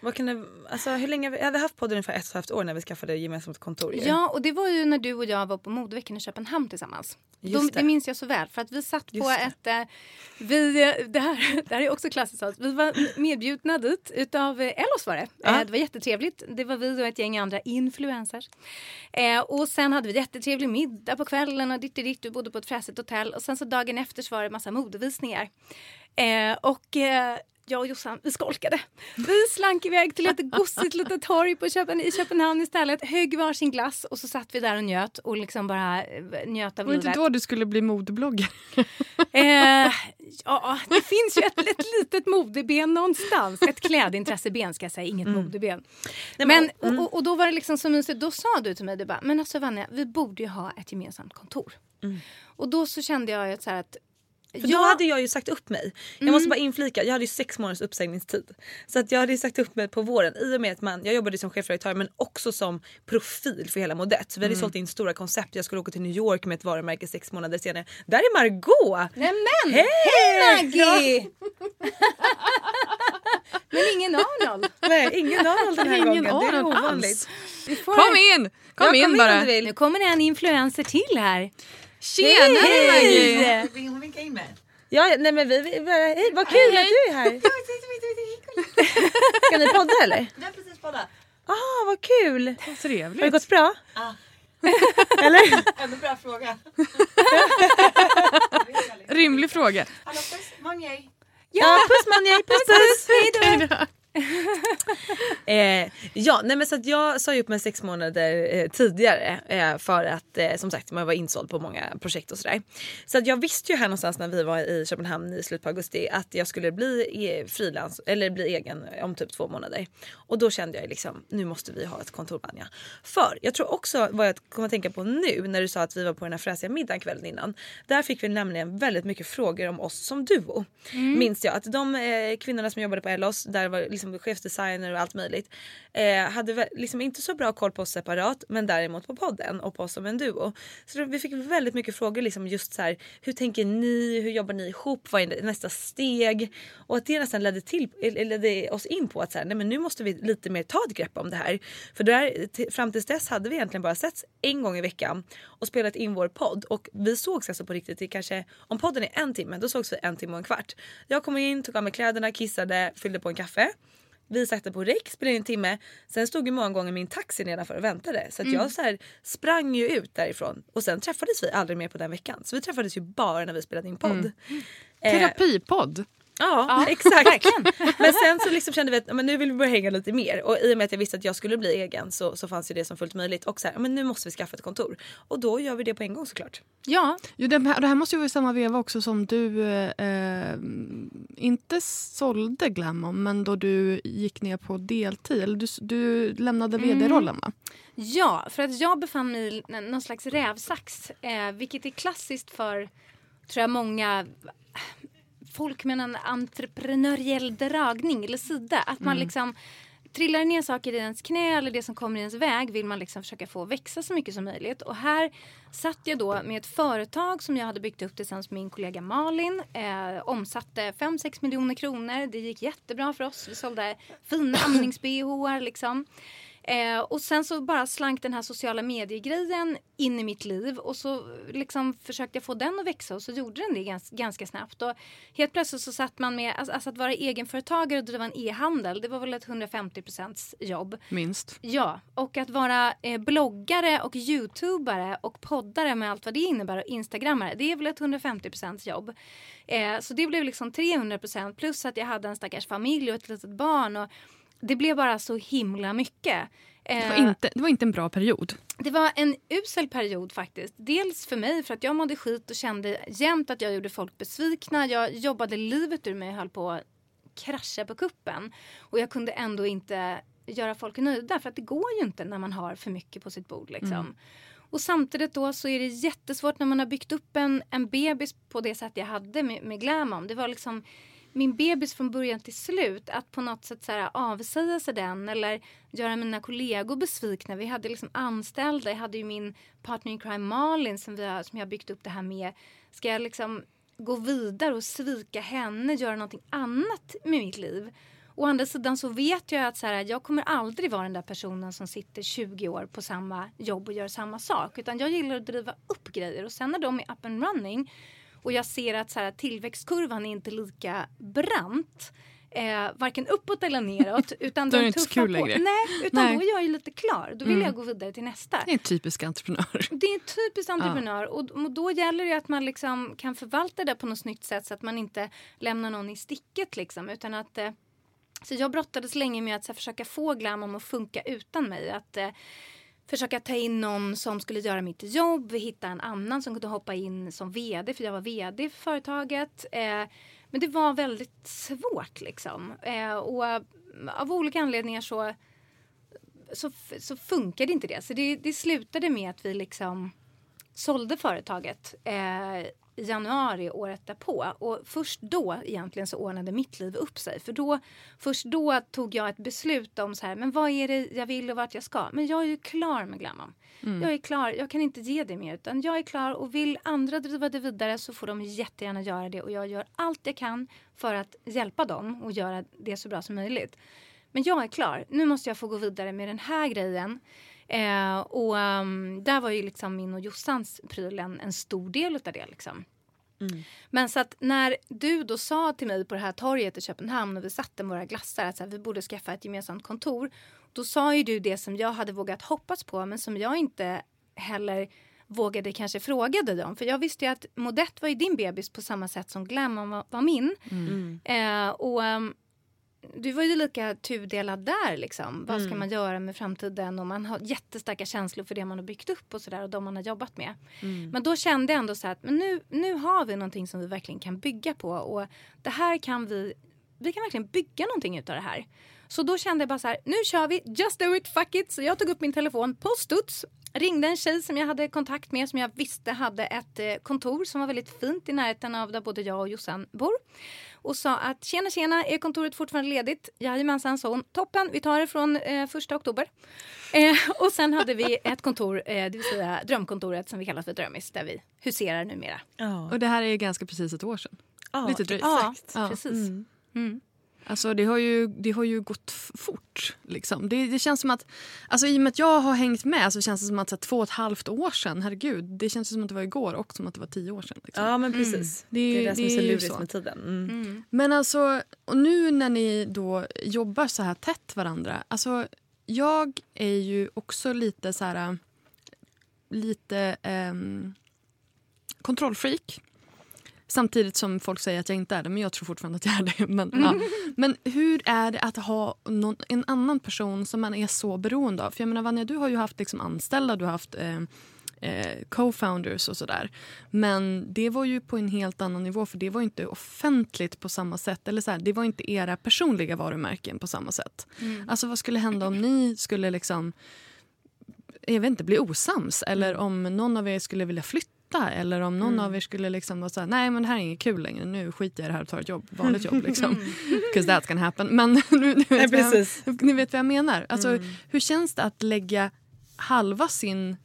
Vad kan det, alltså, hur länge, vi hade haft podden ungefär ett och ett halvt år när vi skaffade gemensamt kontor. ju. Ja, och det var ju när du och jag var på modeveckan i Köpenhamn tillsammans. Just De, det. det minns jag så väl för att vi satt på Just det. ett... Eh, vi, det, här, det här är också klassiskt. Vi var medbjudna dit utav eh, Ellos var det. Ja. Eh, det var jättetrevligt. Det var vi och ett gäng andra influencers. Eh, och sen hade vi jättetrevlig middag på kvällen och ditt ditt. Du bodde på ett fräsigt hotell och sen så dagen efter så var det massa modevisningar. Eh, och eh, jag och Jossan, vi skolkade. Vi slank iväg till ett gossigt litet torg på Köpen, i Köpenhamn istället. Högg varsin glass och så satt vi där och njöt och liksom bara eh, njöt av Var det inte livet. då du skulle bli modebloggare? Eh, ja, det finns ju ett, ett litet modeben någonstans. Ett klädintresseben ska jag säga, inget modeben. Nej, Men, men- och, och, då var det liksom så mysigt. Då sa du till mig, du bara, men alltså Vanja, vi borde ju ha ett gemensamt kontor. Och då så kände jag ju att så här att För då hade jag ju sagt upp mig. Jag Mm. måste bara inflika, jag hade ju sex månaders uppsägningstid. Så att jag hade ju sagt upp mig på våren i och med att man, jag jobbade som chefredaktör men också som profil för hela Modett. Så vi hade Mm. sålt in stora koncept, jag skulle åka till New York med ett varumärke sex månader senare. Där är Margot! Nämen! Hej! Maggie! men ingen Arnold. Nej, ingen Arnold den här Ingen gången. Det är Arnold ovanligt. Kom in! Kom Ja, in kom bara! om du vill. Nu kommer det en influencer till här. Tjenare Maggie! Hon vinkar in mig. Ja, nej men vi, vi bara, hej vad kul att du är här. Ska ni podda eller? Vi har precis poddat. Ah, vad kul! Har det Trevligt. gått bra? Ja. Eller? Ändå bra fråga. Rimlig fråga. Hallå puss, Monjay. Ja, puss Manja, puss puss! Hejdå. Eh, ja, nej men så jag sa ju upp mig sex månader eh, tidigare eh, för att eh, som sagt man var insåld på många projekt och sådär. Så att jag visste ju här någonstans när vi var i Köpenhamn i slutet på augusti att jag skulle bli e- frilans eller bli egen om typ två månader. Och då kände jag liksom nu måste vi ha ett kontor Vanja. För jag tror också vad jag kommer att tänka på nu när du sa att vi var på den här fräsiga middagen kvällen innan. Där fick vi nämligen väldigt mycket frågor om oss som duo. Minns jag att de eh, kvinnorna som jobbade på Ellos, där var liksom chefsdesigner och allt möjligt. Eh, hade liksom inte så bra koll på oss separat men däremot på podden och på oss som en duo. Så då, vi fick väldigt mycket frågor liksom just så här, hur tänker ni? Hur jobbar ni ihop? Vad är nästa steg? Och att det nästan ledde, till, ledde oss in på att så här, nej men nu måste vi lite mer ta ett grepp om det här. För där, fram tills dess hade vi egentligen bara setts en gång i veckan och spelat in vår podd och vi sågs alltså på riktigt i kanske om podden är en timme då sågs vi en timme och en kvart. Jag kom in, tog av mig kläderna, kissade, fyllde på en kaffe. Vi satte på räck, spelade en timme. Sen stod ju många gånger min taxi nedanför och väntade. Så att jag så här sprang ju ut därifrån. Och sen träffades vi aldrig mer på den veckan. Så vi träffades ju bara när vi spelade in podd. Eh, Terapipodd. Ja, exakt. Men sen så liksom kände vi att ja, men nu vill vi börja hänga lite mer. Och i och med att jag visste att jag skulle bli egen så, så fanns ju det som fullt möjligt. Och så här, ja, men nu måste vi skaffa ett kontor. Och då gör vi det på en gång såklart. Ja, Jo, det, här, det här måste ju vara i samma veva också som du eh, inte sålde Glamom men då du gick ner på deltid. Eller du, du lämnade vd-rollen va? Ja, för att jag befann mig i någon slags rävsax. Eh, vilket är klassiskt för, tror jag, många folk med en entreprenöriell dragning eller sida. Att man liksom trillar ner saker i ens knä eller det som kommer i ens väg vill man liksom försöka få växa så mycket som möjligt. Och här satt jag då med ett företag som jag hade byggt upp tillsammans med min kollega Malin. Eh, omsatte 5-6 miljoner kronor. Det gick jättebra för oss. Vi sålde fina amnings-bh liksom. Eh, och sen så bara slank den här sociala medier-grejen in i mitt liv och så liksom försökte jag få den att växa och så gjorde den det gans, ganska snabbt. Och helt plötsligt så satt man med, alltså att vara egenföretagare och driva en e-handel, det var väl ett 150% jobb. Minst. Ja, och att vara eh, bloggare och youtubare och poddare med allt vad det innebär och instagrammare, det är väl ett 150% jobb. Eh, så det blev liksom 300% plus att jag hade en stackars familj och ett litet barn. Och, det blev bara så himla mycket. Det var, inte, det var inte en bra period. Det var en usel period faktiskt. Dels för mig för att jag mådde skit och kände jämt att jag gjorde folk besvikna. Jag jobbade livet ur mig och höll på att krascha på kuppen. Och jag kunde ändå inte göra folk nöjda för att det går ju inte när man har för mycket på sitt bord. Liksom. Mm. Och samtidigt då så är det jättesvårt när man har byggt upp en, en bebis på det sätt jag hade med, med Glamom. Det var liksom min bebis från början till slut. Att på något sätt så här, avsäga sig den eller göra mina kollegor besvikna. Vi hade liksom anställda. Jag hade ju min partner in crime Malin som, vi har, som jag byggt upp det här med. Ska jag liksom gå vidare och svika henne, göra någonting annat med mitt liv? Å andra sidan så vet jag att så här, jag kommer aldrig vara den där personen som sitter 20 år på samma jobb och gör samma sak. Utan jag gillar att driva upp grejer och sen när de är up and running och jag ser att så här, tillväxtkurvan är inte lika brant. Eh, varken uppåt eller neråt. Utan då är det inte så kul längre. Nej, utan Nej. då är jag ju lite klar. Då vill Mm. jag gå vidare till nästa. Det är en typisk entreprenör. Det är en typisk entreprenör och, och då gäller det att man liksom kan förvalta det på något snyggt sätt så att man inte lämnar någon i sticket. Liksom, utan att, eh, så jag brottades länge med att här, försöka få Glamom att funka utan mig. Att eh, försöka ta in någon som skulle göra mitt jobb, hitta en annan som kunde hoppa in som vd för jag var vd för företaget. Eh, men det var väldigt svårt liksom. Eh, och mm, av olika anledningar så, så, så funkade inte det. Så det, det slutade med att vi liksom sålde företaget eh, i januari året därpå. Och först då egentligen så ordnade mitt liv upp sig. För då, först då tog jag ett beslut om så här, men vad är det jag vill och vart jag ska. Men jag är ju klar med Glamom. Mm. Jag är klar, jag kan inte ge det mer. Utan jag är klar och vill andra driva det vidare så får de jättegärna göra det. Och jag gör allt jag kan för att hjälpa dem och göra det så bra som möjligt. Men jag är klar. Nu måste jag få gå vidare med den här grejen. Eh, och um, där var ju liksom min och Jossans pryl en, en stor del av det. Liksom. Mm. Men så att när du då sa till mig på det här torget i Köpenhamn och vi satte med våra glassar att så här, vi borde skaffa ett gemensamt kontor. Då sa ju du det som jag hade vågat hoppas på men som jag inte heller vågade kanske fråga dig om. För jag visste ju att Modette var ju din bebis på samma sätt som Glam var, var min. Mm. Eh, och um, du var ju lika tudelad där. Liksom. Vad ska Mm. man göra med framtiden? Och man har jättestarka känslor för det man har byggt upp och, så där, och de man har jobbat med. Mm. Men då kände jag ändå så här att men nu, nu har vi någonting som vi verkligen kan bygga på. Och det här kan vi, vi kan verkligen bygga någonting utav det här. Så då kände jag bara så här, nu kör vi, just do it, fuck it. Så jag tog upp min telefon på studs, ringde en tjej som jag hade kontakt med som jag visste hade ett eh, kontor som var väldigt fint i närheten av där både jag och Jossan bor. Och sa att tjena tjena, är kontoret fortfarande ledigt? Jajamensan, sa hon. Toppen, vi tar det från eh, första oktober. Eh, och sen hade vi ett kontor, eh, det vill säga drömkontoret som vi kallar för Drömis, där vi huserar numera. Ja. Och det här är ganska precis ett år sedan. Ja, lite drygt. Ja. precis. Mm. Mm. Alltså det har ju, det har ju gått fort. Liksom. Det, det känns som att, alltså i och med att jag har hängt med så känns det som att så här, två och ett halvt år sedan, herregud. Det känns som att det var igår och som att det var tio år sedan. Liksom. Ja men precis. Det Det är- det som är så lurigt med tiden. Mm. Mm. Men alltså, och nu när ni då jobbar så här tätt varandra. Alltså, jag är ju också lite så här... Lite um, kontrollfreak. Samtidigt som folk säger att jag inte är det, men jag tror fortfarande att jag är det. Men, ja. men hur är det att ha någon, en annan person som man är så beroende av? För jag menar Vanja, du har ju haft liksom anställda, du har haft eh, eh, co-founders och sådär. Men det var ju på en helt annan nivå för det var inte offentligt på samma sätt. Eller så här, det var inte era personliga varumärken på samma sätt. Mm. Alltså vad skulle hända om ni skulle liksom jag vet inte, bli osams eller om någon av er skulle vilja flytta sluta eller om någon av er skulle liksom vara såhär, nej men det här är inget kul längre, nu skiter jag i det här och tar ett jobb, vanligt jobb liksom. 'Cause that's gonna happen. Men nu, nu, vet Nej, vad jag, ni vet vad jag menar. Alltså, Hur känns det att lägga halva sin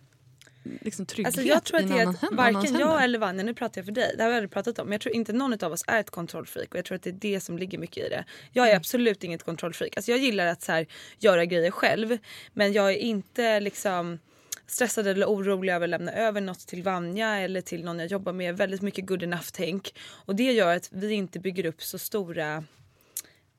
liksom, trygghet Alltså jag tror i att en det är annan att hand- varken annans jag händer? eller Vanja, nu pratar jag för dig, det här har vi pratat om, men jag tror inte någon av oss är ett kontrollfreak och jag tror att det är det som ligger mycket i det. Jag Mm. är absolut inget kontrollfreak. Alltså jag gillar att så här, göra grejer själv men jag är inte liksom stressad eller orolig över att lämna över något till Vanja eller till någon jag jobbar med. Väldigt mycket good enough-tänk. Och det gör att vi inte bygger upp så stora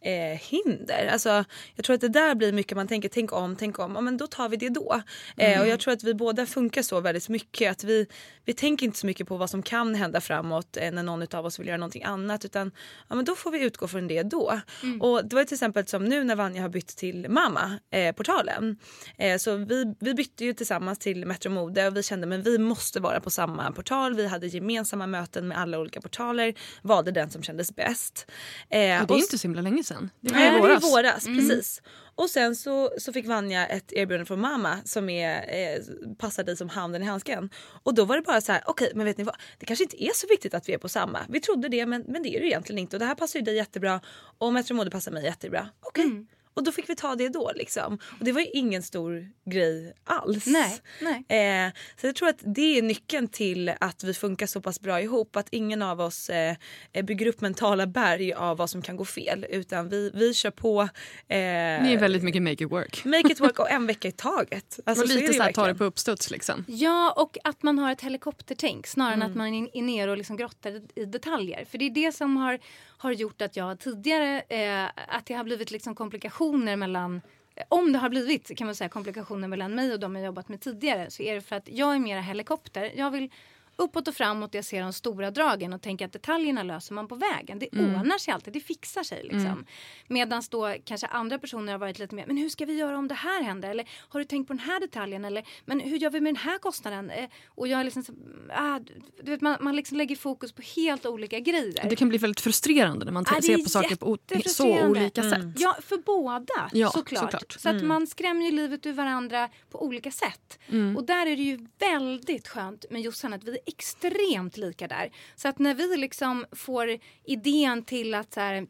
eh, hinder. Alltså, jag tror att det där blir mycket man tänker, tänk om, tänk om, ja, men då tar vi det då. Eh, och jag tror att vi båda funkar så väldigt mycket att vi, vi tänker inte så mycket på vad som kan hända framåt eh, när någon av oss vill göra någonting annat utan ja, men då får vi utgå från det då. Och det var till exempel som nu när Vanja har bytt till Mamma, eh, portalen. Eh, så vi, vi bytte ju tillsammans till Metro Mode och vi kände men vi måste vara på samma portal. Vi hade gemensamma möten med alla olika portaler, valde den som kändes bäst. Eh, Och det är och inte så himla länge sedan. Det var i det var i våras. våras. Precis. Och sen så, så fick Vanja ett erbjudande från mamma som är, eh, passar dig som handen i handsken. Och då var det bara så här, okej men vet ni vad, det kanske inte är så viktigt att vi är på samma. Vi trodde det men, men det är det egentligen inte och det här passar ju dig jättebra och Metro Mode passar mig jättebra. Okej. Och då fick vi ta det då liksom. Och det var ju ingen stor grej alls. Nej, nej. Eh, så jag tror att det är nyckeln till att vi funkar så pass bra ihop. Att ingen av oss eh, bygger upp mentala berg av vad som kan gå fel. Utan vi, vi kör på. Eh, Ni är väldigt mycket make it work. Make it work och en vecka i taget. Alltså, och så lite det så här, ta det på uppstuds liksom. Ja, och att man har ett helikoptertänk snarare än att Mm. man är nere och liksom grottar i- i detaljer. För det är det som har, har gjort att jag tidigare, eh, att det har blivit liksom komplikationer mellan eh, om det har blivit kan man säga komplikationer mellan mig och de jag jobbat med tidigare så är det för att jag är mera helikopter. Jag vill uppåt och framåt, jag ser de stora dragen och tänker att detaljerna löser man på vägen. Det ordnar sig alltid, det fixar sig. Liksom. Medan då kanske andra personer har varit lite mer, men hur ska vi göra om det här händer? Eller har du tänkt på den här detaljen? Eller men hur gör vi med den här kostnaden? Eh, och jag är liksom ah, du vet, man, man liksom lägger fokus på helt olika grejer. Det kan bli väldigt frustrerande när man det ser på saker på så olika sätt. Ja, för båda Ja, såklart. såklart. Så att man skrämmer ju livet ur varandra på olika sätt. Och där är det ju väldigt skönt med Jossan att vi extremt lika där. Så att när vi liksom får idén till att så här,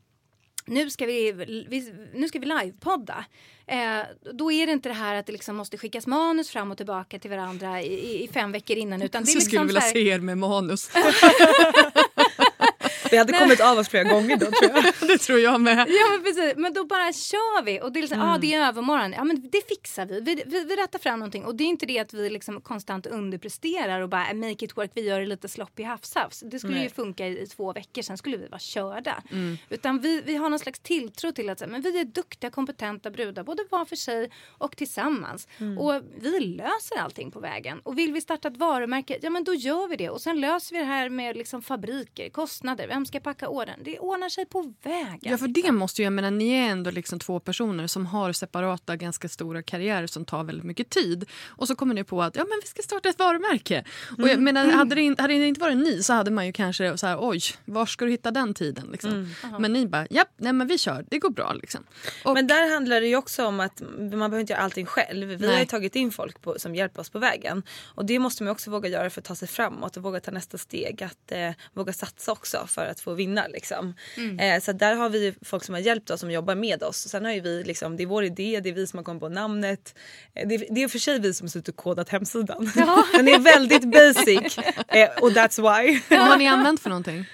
nu ska vi, vi, nu ska vi livepodda. Eh, då är det inte det här att det liksom måste skickas manus fram och tillbaka till varandra i, i- fem veckor innan. Utan det är liksom skulle vilja här, se er med manus. Vi hade kommit av oss flera gånger då tror jag. det tror jag med. Ja men precis, men då bara kör vi. Och det är liksom, ah, det är övermorgon, ja men det fixar vi. Vi, vi, vi rättar fram någonting. Och det är inte det att vi liksom konstant underpresterar och bara make it work, vi gör det lite sloppy havshavs. Det skulle ju Nej. funka i, i två veckor, sen skulle vi vara körda. Utan vi, vi har någon slags tilltro till att men vi är duktiga, kompetenta brudar, både var för sig och tillsammans. Och vi löser allting på vägen. Och vill vi starta ett varumärke, ja men då gör vi det. Och sen löser vi det här med liksom fabriker, kostnader, vem ska packa ordern? Det ordnar sig på vägen. Ja, för det måste ju, jag menar, ni är ändå liksom två personer som har separata, ganska stora karriärer som tar väldigt mycket tid. Och så kommer ni på att ja, men vi ska starta ett varumärke. Och jag menar, hade, det in, hade det inte varit ni så hade man ju kanske så här, oj, var ska du hitta den tiden? Liksom. Men ni bara, ja, nej men vi kör, det går bra. Liksom. Och, Men där handlar det ju också om att man behöver inte göra allting själv. Vi har Nej. ju tagit in folk på, som hjälper oss på vägen. Och det måste man också våga göra för att ta sig framåt och våga ta nästa steg. Att eh, våga satsa också för att få vinna. Liksom. Eh, så där har vi folk som har hjälpt oss som jobbar med oss. Sen har ju vi liksom, det är vår idé, det är vi som har kommit på namnet. Eh, det, det är för sig vi som har suttit och kodat hemsidan. Den är väldigt basic eh, och that's why. vad har ni använt för någonting?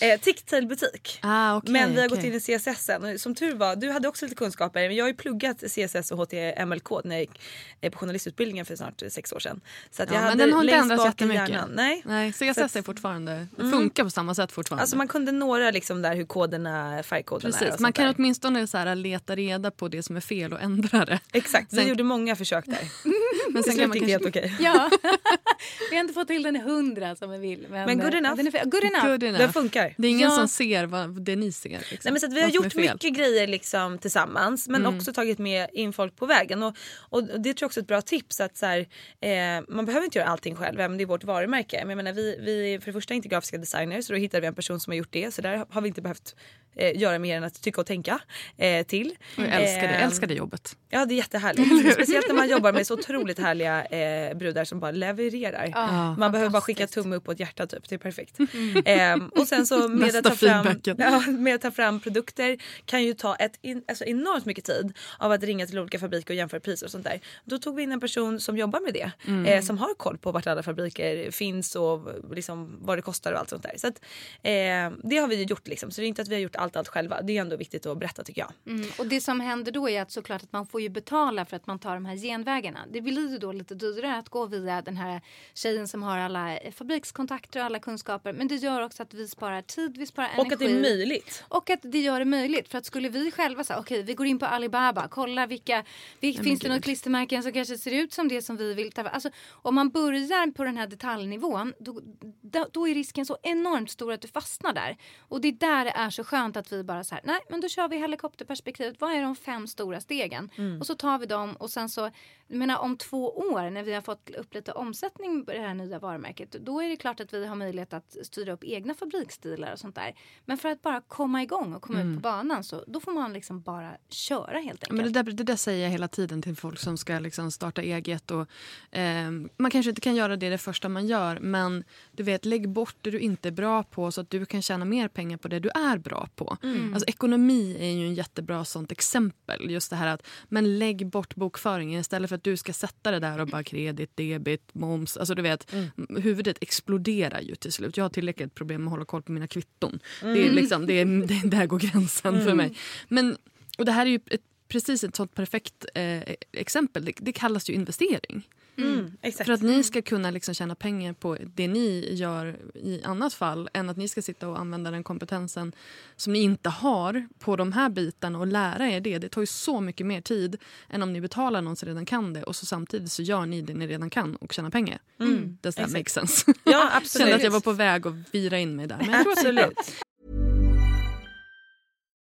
Eh, Ticktail butik. Ah, okej, men vi har okej. gått in i CSS. Och Som tur var, du hade också lite kunskaper. Men jag har ju pluggat CSS och HTML-kod när jag gick eh, på journalistutbildningen för snart eh, sex år sedan. Så att Ja, jag men hade den har inte ändrats jättemycket. hjärnan. Nej. Nej, CSS att- är fortfarande, funkar på samma sätt fortfarande. Alltså man kunde några liksom där hur koderna, färgkoderna är. Precis, man kan där. åtminstone så här, leta reda på det som är fel och ändra det. Exakt, vi gjorde många försök där. Men sen kan man det kanske... helt okej. Ja. vi har inte fått till den i hundra som vi vill. Men, Men good eh, enough. Den är, good enough. Good Den enough. Det är ingen Ja. som ser vad det ni ser. Liksom. Nej, men så att vi har gjort mycket grejer liksom tillsammans men Mm. också tagit med in folk på vägen. Och, och det tror jag också är ett bra tips att så här, eh, man behöver inte göra allting själv även om det är vårt varumärke. Men jag menar, vi, vi är för det första inte grafiska designers så då hittade vi en person som har gjort det så där har vi inte behövt eh, göra mer än att tycka och tänka eh, till. Jag älskar det, Eh, älskar det jobbet. Ja det är jättehärligt. Speciellt när man jobbar med så otroligt härliga eh, brudar som bara levererar. Ja. Man behöver bara skicka tumme upp och ett hjärta typ. Det är perfekt. Ehm, och sen så med att, ta fram, ja, med att ta fram produkter kan ju ta ett in, alltså enormt mycket tid av att ringa till olika fabriker och jämföra priser och sånt där. Då tog vi in en person som jobbar med det. Eh, som har koll på vart alla fabriker finns och liksom vad det kostar och allt sånt där. Så att, eh, det har vi ju gjort liksom. Så det är inte att vi har gjort allt allt själva. Det är ändå viktigt att berätta tycker jag. Mm. Och det som händer då är att såklart att man får ju betala för att man tar de här genvägarna. Det blir ju då lite dyrare att gå via den här tjejen som har alla fabrikskontakter och alla kunskaper. Men det gör också att vi sparar tid, vi sparar energi. Och att det är möjligt. Och att det gör det möjligt. För att skulle vi själva säga okej vi går in på Alibaba, kolla vilka, vil, finns det något klistermärken som kanske ser ut som det som vi vill ta alltså, Om man börjar på den här detaljnivån då, då, då är risken så enormt stor att du fastnar där. Och det är där det är så skönt att vi bara så här, nej men då kör vi helikopterperspektivet. Vad är de fem stora stegen? Och så tar vi dem och sen så, menar om två år när vi har fått upp lite omsättning på det här nya varumärket. Då är det klart att vi har möjlighet att styra upp egna fabriksstilar och sånt där. Men för att bara komma igång och komma ut på banan så då får man liksom bara köra helt enkelt. Men det, där, det där säger jag hela tiden till folk som ska liksom starta eget. Och, ehm, man kanske inte kan göra det det första man gör men du vet, lägg bort det du inte är bra på så att du kan tjäna mer pengar på det du är bra på. Alltså, ekonomi är ju en jättebra sånt exempel. Just det här att men lägg bort bokföringen istället för att du ska sätta det där och bara kredit, debit, moms. Alltså du vet, huvudet exploderar ju till slut. Jag har tillräckligt problem med att hålla koll på mina kvitton. Det är liksom, det är, det, där går gränsen för mig. Men, och det här är ju ett, precis ett sånt perfekt eh, exempel. Det, det kallas ju investering. Mm, exakt. För att ni ska kunna liksom tjäna pengar på det ni gör i annat fall än att ni ska sitta och använda den kompetensen som ni inte har på de här bitarna och lära er det. Det tar ju så mycket mer tid än om ni betalar någon som redan kan det och så samtidigt så gör ni det ni redan kan och tjänar pengar. Mm. Does that exakt. make sense? Ja Jag kände att jag var absolut. på väg att vira in mig där. Men. Absolut.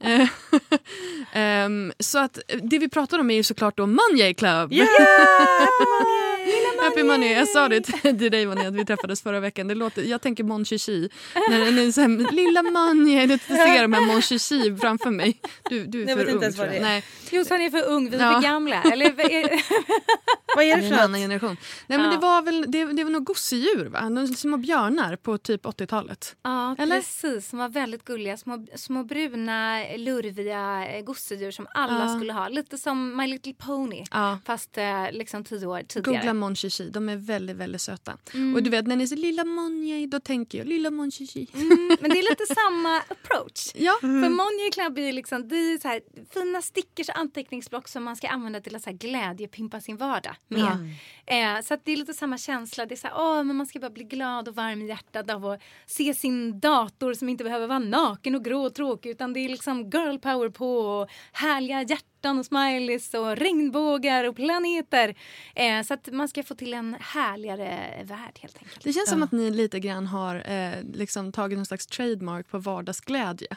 Ehm, så att det vi pratar om är ju såklart då Money Club. Yeah! Happy money. Jag sa det till dig Money att vi träffades förra veckan. Det låter, jag tänker Mon Chichi. När ni så här, lilla Money. Jag ser de här Mon Chichi framför mig. Du, du är Jag för vet inte ung. ens vad det är. Nej, är för ung, vi är Ja. för gamla. Eller, vad är- det det är för en annan något? generation. Nej, men Ja. det var väl det, det var nog gosedjur va? De små björnar på typ 80-talet. ja, Eller? precis. Som var väldigt gulliga. Små, små bruna, lurviga eh, gosedjur som alla Ja. skulle ha. Lite som My Little Pony. Ja. Fast eh, liksom tio år tidigare. Googla Mon Chichi, de är väldigt väldigt söta. Mm. Och du vet när ni säger lilla Monje, då tänker jag lilla Mon Chichi. Mm, men det är lite samma approach. Ja. För Money Club är liksom, det är så här, fina stickers och anteckningsblock som man ska använda till att så här glädjepimpa sin vardag med. Eh, så det är lite samma känsla. Det är så här, åh, men man ska bara bli glad och varm i hjärtat av att se sin dator som inte behöver vara naken och grå och tråkig utan det är liksom girl power på och härliga hjärtan och smileys och regnbågar och planeter. Eh, så att man ska få till en härligare värld helt enkelt. Det känns som att ni lite grann har eh, liksom tagit någon slags trademark på vardagsglädje.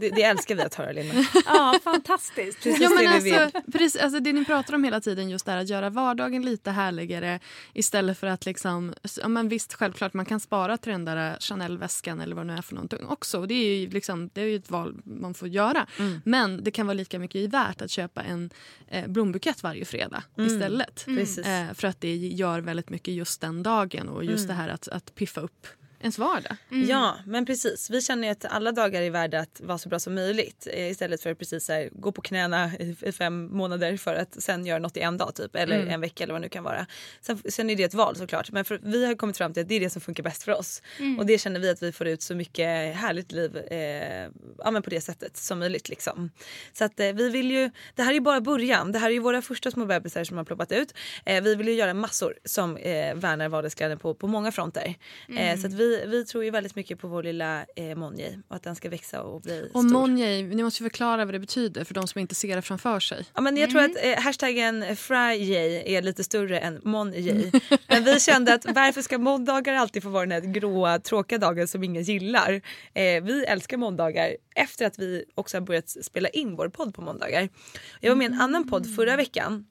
Det, det älskar vi att höra Linda. Ja, fantastiskt. Precis Ja, men det vi alltså, precis, alltså det ni pratar om hela tiden, just det här att göra vardagen lite härligare istället för att liksom, ja men visst självklart man kan spara till den där Chanel-väskan eller vad det nu är för någonting också. Det är ju liksom, det är ju ett val man får göra. Men det kan vara lika mycket värt att köpa en eh, blombukett varje fredag istället. Precis. Eh, för att det gör väldigt mycket just den dagen och just det här att, att piffa upp ens vardag. Ja, men precis. Vi känner ju att alla dagar är värda att vara så bra som möjligt eh, istället för att precis här, gå på knäna i, fem månader för att sen göra något i en dag typ eller en vecka eller vad det nu kan vara. Sen, sen är det ett val såklart men för, vi har kommit fram till att det är det som funkar bäst för oss och det känner vi att vi får ut så mycket härligt liv eh, ja, men på det sättet som möjligt liksom. Så att eh, vi vill ju, det här är bara början. Det här är ju våra första små bebisar som har ploppat ut. Eh, vi vill ju göra massor som eh, värnar vardagsglädjen på, på många fronter. Eh, så att vi, vi tror ju väldigt mycket på vår lilla eh, Monjay och att den ska växa och bli Och stor. Monjay, ni måste förklara vad det betyder för de som inte ser det framför sig. Ja, men jag tror att eh, hashtaggen Fryjay är lite större än Monjay. men vi kände att varför ska måndagar alltid få vara den här gråa tråkiga dagen som ingen gillar? Eh, vi älskar måndagar efter att vi också har börjat spela in vår podd på måndagar. Jag var med i en annan podd förra veckan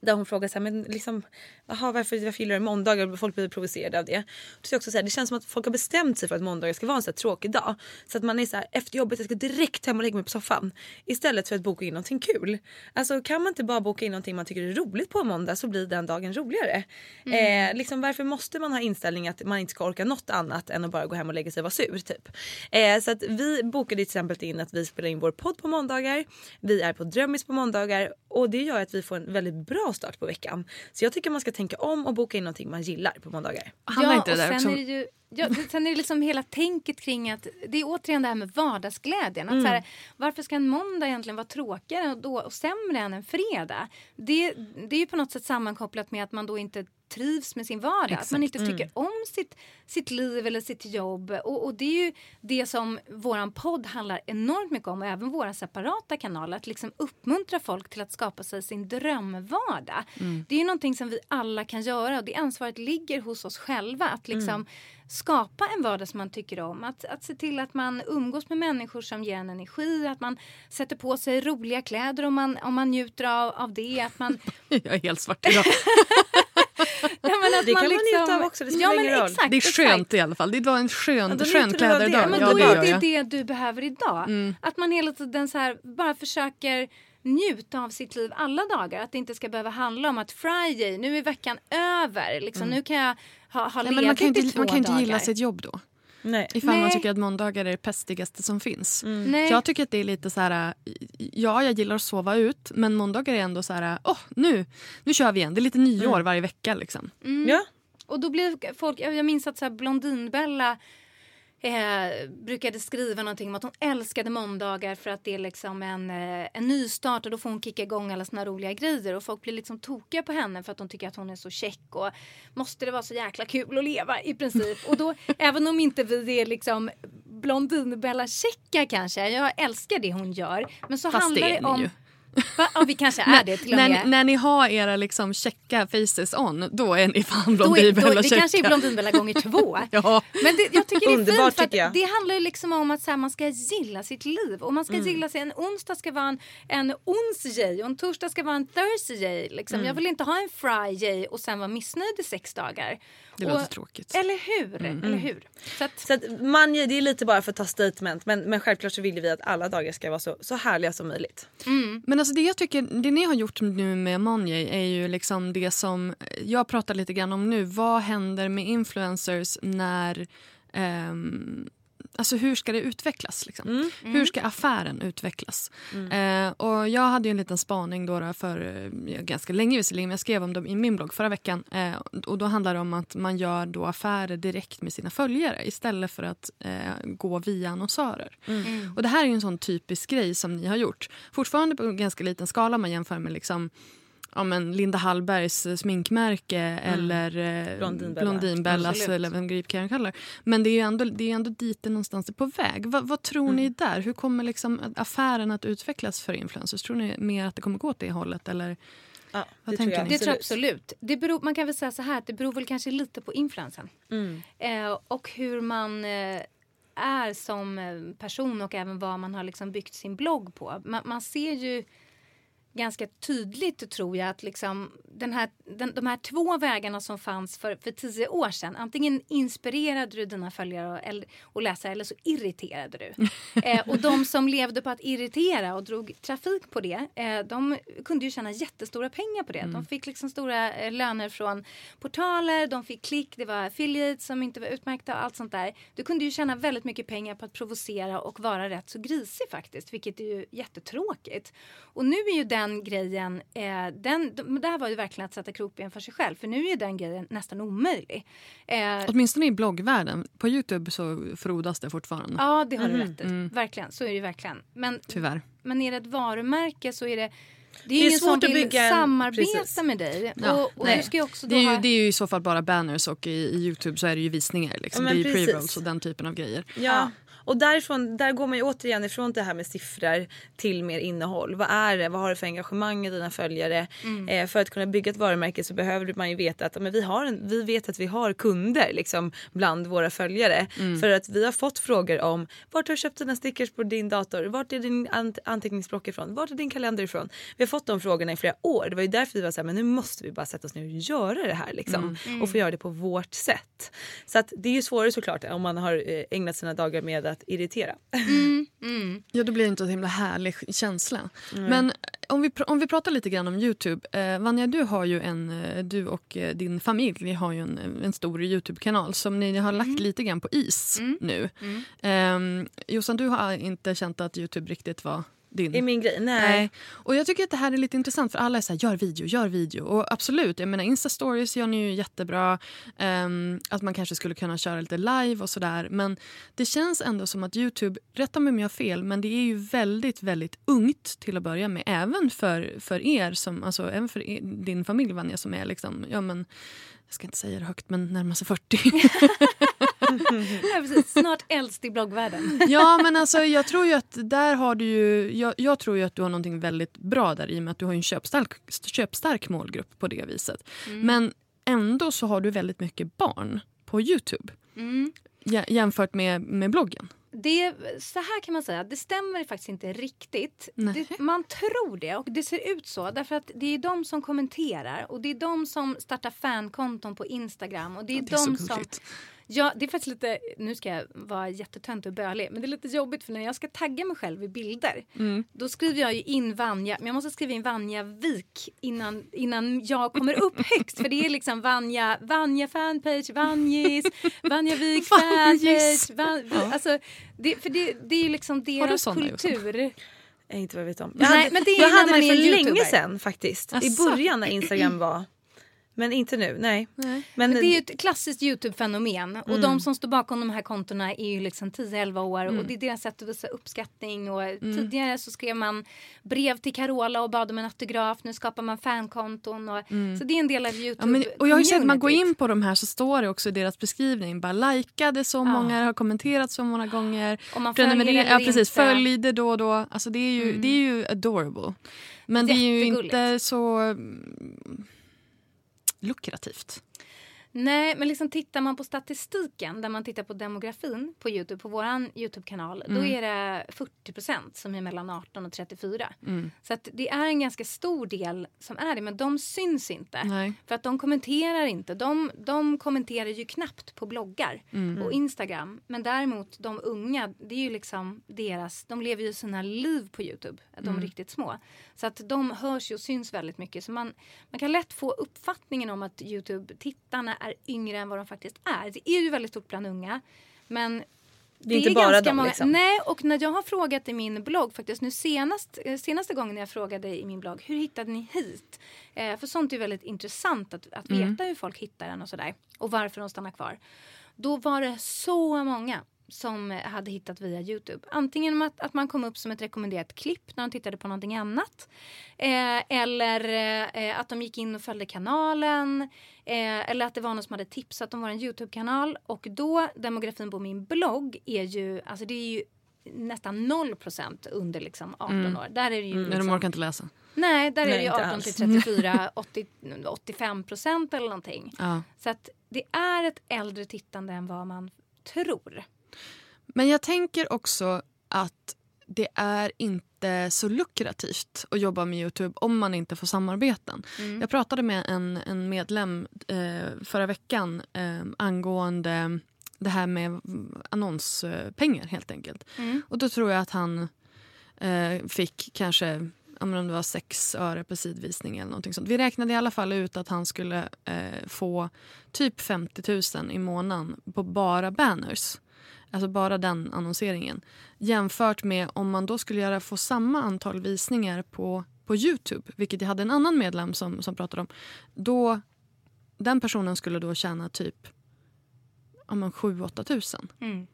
där hon frågade så här, men liksom, aha, varför, varför gillar du måndagar? Folk blir provocerade av det. Då jag också så här, det känns som att folk har bestämt sig för att måndagar ska vara en så tråkig dag. Så att man är så här, efter jobbet, jag ska direkt hem och lägga mig på soffan. Istället för att boka in någonting kul. Alltså kan man inte bara boka in någonting man tycker är roligt på en måndag så blir den dagen roligare. Eh, liksom, varför måste man ha inställning att man inte ska orka något annat än att bara gå hem och lägga sig och vara sur? Typ. Eh, så att vi bokade till exempel in att vi spelar in vår podd på måndagar. Vi är på Drömmis på måndagar och det gör att vi får en väldigt bra start på veckan. Så jag tycker man ska tänka om och boka in någonting man gillar på måndagar. Ja, inte det och där sen också är det ju Ja, sen är det liksom hela tänket kring att det är återigen det här med vardagsglädjen. Att så här, varför ska en måndag egentligen vara tråkigare och, då, och sämre än en fredag? Det, det är ju på något sätt sammankopplat med att man då inte trivs med sin vardag. Att man inte tycker om sitt, sitt liv eller sitt jobb. Och, och det är ju det som våran podd handlar enormt mycket om och även våra separata kanaler. Att liksom uppmuntra folk till att skapa sig sin drömvardag. Det är ju någonting som vi alla kan göra och det ansvaret ligger hos oss själva. Att liksom skapa en vardag som man tycker om. Att, att se till att man umgås med människor som ger en energi. Att man sätter på sig roliga kläder om man, om man njuter av, av det. Att man, Jag är helt svart idag. ja, men att Det kan man njuta av också, det spelar ja, men ingen roll. Exakt, Det är exakt. skönt i alla fall. Det var en skön, Ja, skön av det. kläderdag. Men Ja, då det är det det du behöver idag. Att man hela tiden så här bara försöker njuta av sitt liv alla dagar. Att det inte ska behöva handla om att Friday, nu är veckan över. Liksom, Nu kan jag ha, ha ledigt men man kan ju i inte, två man kan inte dagar. gilla sitt jobb då. Nej. Ifall man Nej. tycker att måndagar är det pestigaste som finns. Nej. Jag tycker att det är lite så här, ja jag gillar att sova ut men måndagar är ändå så här, åh nu, nu kör vi igen. Det är lite nyår varje vecka liksom. Ja. Och då blir folk, jag jag minns att så här Blondinbella eh, brukade skriva någonting om att hon älskade måndagar för att det är liksom en, eh, en nystart och då får hon kicka igång alla såna roliga grejer och folk blir liksom tokiga på henne för att de tycker att hon är så check och måste det vara så jäkla kul att leva i princip. Och då, även om inte vi är liksom Blondinbella-checka kanske, jag älskar det hon gör, men så Fast handlar det det, om... ju. Va? Ja, vi kanske är det till och när, med. när ni har era liksom checka faces on, då är ni fan Blondinbella det kanske är checka. Blondinbella gånger två. Ja. Men det, jag tycker det är Underbart, fint för det handlar ju liksom om att så här, man ska gilla sitt liv. Och man ska Mm. gilla sig, en onsdag ska vara en, en onsday och en torsdag ska vara en thursday. Liksom. Mm. Jag vill inte ha en friday och sen vara missnöjd i sex dagar. Det och, låter tråkigt. Eller hur? Mm. Eller hur? Så att, Så att man, det är lite bara för att ta statement men, men självklart så vill vi att alla dagar ska vara så, så härliga som möjligt. Men alltså det jag tycker, det ni har gjort nu med Monjay är ju liksom det som jag pratar lite grann om nu. Vad händer med influencers när um, Alltså hur ska det utvecklas? Liksom? Hur ska affären utvecklas? Eh, och jag hade ju en liten spaning då, då för eh, ganska länge visserligen, men jag skrev om dem i min blogg förra veckan. Eh, och då handlar det om att man gör då affärer direkt med sina följare istället för att eh, gå via annonsörer. Och det här är ju en sån typisk grej som ni har gjort. Fortfarande på en ganska liten skala om man jämför med liksom ja, men Linda Hallbergs sminkmärke eller eh, Blondinbella. Blondinbellas eller vem grip kan jag kalla det. Men det är ju ändå, det är ändå dit det någonstans är på väg. Va, vad tror ni där? Hur kommer liksom affären att utvecklas för influencers? Tror ni mer att det kommer gå åt det hållet? Eller? Ja, Vad det tänker tror jag. ni? Det tror jag absolut. Det beror, man kan väl säga så här att det beror väl kanske lite på influensen. Mm. Eh, och hur man eh, är som eh, person och även vad man har liksom byggt sin blogg på. Man, man ser ju ganska tydligt tror jag att liksom den här, den, de här två vägarna som fanns för, för tio år sedan. Antingen inspirerade du dina följare och, eller, och läsare eller så irriterade du. eh, och de som levde på att irritera och drog trafik på det. Eh, de kunde ju tjäna jättestora pengar på det. De fick liksom stora eh, löner från portaler, de fick klick, det var affiliates som inte var utmärkta och allt sånt där. Du kunde ju tjäna väldigt mycket pengar på att provocera och vara rätt så grisig faktiskt. Vilket är ju jättetråkigt. Och nu är ju den grejen, eh, den, det här var ju verkligen att sätta krokben för sig själv. För nu är den grejen nästan omöjlig. Eh, Åtminstone i bloggvärlden. På Youtube så frodas det fortfarande. ja, det har du rätt i. Mm. Verkligen, så är det ju verkligen. Men, Tyvärr. men är det ett varumärke så är det det är, är ingen som svårt att vill bygga en- samarbeta precis. med dig. Ja, och och nej. du ska ju också Det då är, ju, ha... det är ju i så fall bara banners och i, i Youtube så är det ju visningar. Liksom. Ja, det är pre-rolls och den typen av grejer. Ja. Och därifrån, där går man ju återigen ifrån det här med siffror till mer innehåll. Vad är det? Vad har du för engagemang i dina följare? Eh, för att kunna bygga ett varumärke så behöver man ju veta att men vi, har en, vi vet att vi har kunder liksom, bland våra följare. För att vi har fått frågor om vart har du köpt dina stickers på din dator? Vart är din ant- anteckningsblock ifrån? Vart är din kalender ifrån? Vi har fått de frågorna i flera år. Det var ju därför vi var så här, men nu måste vi bara sätta oss ner och göra det här liksom. Och få göra det på vårt sätt. Så att det är ju svårare såklart om man har eh, ägnat sina dagar med att irritera. Ja, då blir det inte en himla härlig känsla. Men om vi, om vi pratar lite grann om Youtube. Eh, Vanja, du, har ju en, eh, du och eh, din familj har ju en, en stor Youtube-kanal som ni har lagt lite grann på is nu. Mm. Jossan, du har inte känt att Youtube riktigt var din... är min grej. Nej. Nej. Och jag tycker att det här är lite intressant för alla är så här, gör video, gör video. Och absolut, jag menar Insta-stories gör ni ju jättebra. Ehm, att man kanske skulle kunna köra lite live och sådär. Men det känns ändå som att Youtube, rätta mig om jag har fel, men det är ju väldigt, väldigt ungt till att börja med. Även för, för er, som, alltså även för er, din familj Vanja som är liksom, ja men, jag ska inte säga det högt, men närmar sig 40. Ja, precis. Snart äldst i bloggvärlden. Ja, men alltså jag tror ju att där har du ju... Jag, jag tror ju att du har någonting väldigt bra där i och med att du har en köpstark, köpstark målgrupp på det viset. Men ändå så har du väldigt mycket barn på Youtube jä- jämfört med, med bloggen. Det, så här kan man säga, det stämmer faktiskt inte riktigt. Det, man tror det och det ser ut så därför att det är de som kommenterar och det är de som startar fankonton på Instagram och det är, Det är de som. Ja, det är faktiskt lite, nu ska jag vara jättetöntig och bölig, men det är lite jobbigt för när jag ska tagga mig själv i bilder Mm. då skriver jag ju in Vanja, men jag måste skriva in Vanja Vik innan, innan jag kommer upp högst för det är liksom Vanja, Vanja fanpage, Vanjis, Vanja Vik fanpage, Van, Ja. alltså, det, för det, det är ju liksom deras kultur. Nej, inte vad jag vet om. Nej, Jag hade, men det är jag hade man det för länge sedan faktiskt. I Asså? början när Instagram var. Men inte nu, nej. Nej. Men, Men det är ju ett klassiskt Youtube-fenomen och Mm. de som står bakom de här kontona är ju liksom 10-11 år och det är deras sätt att visa uppskattning och Mm. tidigare så skrev man brev till Carola och bad om en autograf, nu skapar man fankonton och så det är en del av Youtube Ja, men, och jag har ju sett att man går in på de här så står det också i deras beskrivning. Bara likade så många, har kommenterat så många gånger. Om man följer eller ja, precis, inte. följ det då och då. Alltså, det, är ju, det är ju adorable. Men det är ju inte så mm, lukrativt. Nej, men liksom tittar man på statistiken där man tittar på demografin på Youtube, på våran Youtube-kanal, då Mm. är det 40% som är mellan 18 och 34. Mm. Så att det är en ganska stor del som är det, men de syns inte. Nej. För att de kommenterar inte. De, de kommenterar ju knappt på bloggar Mm. och Instagram. Men däremot de unga, det är ju liksom deras, de lever ju sina liv på Youtube, de Mm. riktigt små. Så att de hörs och syns väldigt mycket. Så man, man kan lätt få uppfattningen om att Youtube-tittarna är yngre än vad de faktiskt är. Det är ju väldigt stort bland unga. Men Det är inte bara dem, liksom. Nej, och när jag har frågat i min blogg faktiskt nu senast, eh, senaste gången jag frågade i min blogg hur hittade ni hit? Eh, för sånt är väldigt intressant att, att veta hur folk hittar den och sådär och varför de stannar kvar. Då var det så många som hade hittat via Youtube. Antingen genom att, att man kom upp som ett rekommenderat klipp när de tittade på någonting annat. Eh, eller eh, att de gick in och följde kanalen. Eh, eller att det var någon som hade tipsat om vår Youtube-kanal. Och då, demografin på min blogg är ju, alltså det är ju nästan 0% under liksom 18 Mm. år. Där är det ju Men liksom, de orkar inte läsa. Nej, där är Nej, det ju inte 18 alls. till 34, 80, 85 procent eller någonting. Ja. Så att det är ett äldre tittande än vad man tror. Men jag tänker också att det är inte så lukrativt att jobba med Youtube om man inte får samarbeten. Mm. Jag pratade med en, en medlem eh, förra veckan eh, angående det här med annonspengar helt enkelt. Mm. Och då tror jag att han eh, fick kanske om det var sex öre per sidvisning eller någonting sånt. Vi räknade i alla fall ut att han skulle eh, få typ 50 000 i månaden på bara banners. Alltså bara den annonseringen. Jämfört med om man då skulle göra, få samma antal visningar på, på Youtube, vilket jag hade en annan medlem som, som pratade om. Då, den personen skulle då tjäna typ ja, men 7-8 tusen. Mm.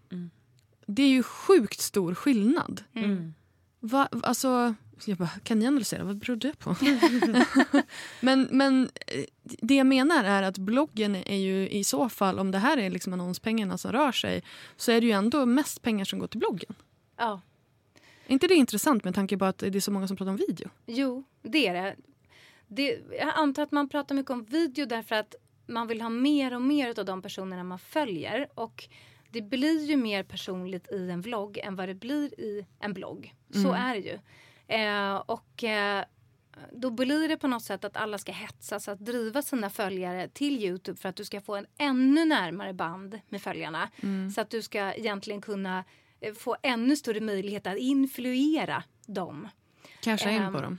Det är ju sjukt stor skillnad. Mm. Va, alltså, jag bara, kan ni analysera? Vad beror det på? men, men eh, det jag menar är att bloggen är ju i så fall, om det här är liksom annonspengarna som rör sig, så är det ju ändå mest pengar som går till bloggen. Ja. Är inte det intressant med tanke på att det är så många som pratar om video? Jo, det är det. det. Jag antar att man pratar mycket om video därför att man vill ha mer och mer av de personerna man följer. Och det blir ju mer personligt i en vlogg än vad det blir i en blogg. Så Mm. är det ju. Eh, och eh, då blir det på något sätt att alla ska hetsas att driva sina följare till Youtube för att du ska få en ännu närmare band med följarna. Så att du ska egentligen kunna eh, få ännu större möjlighet att influera dem. Casha in Ehm, på dem.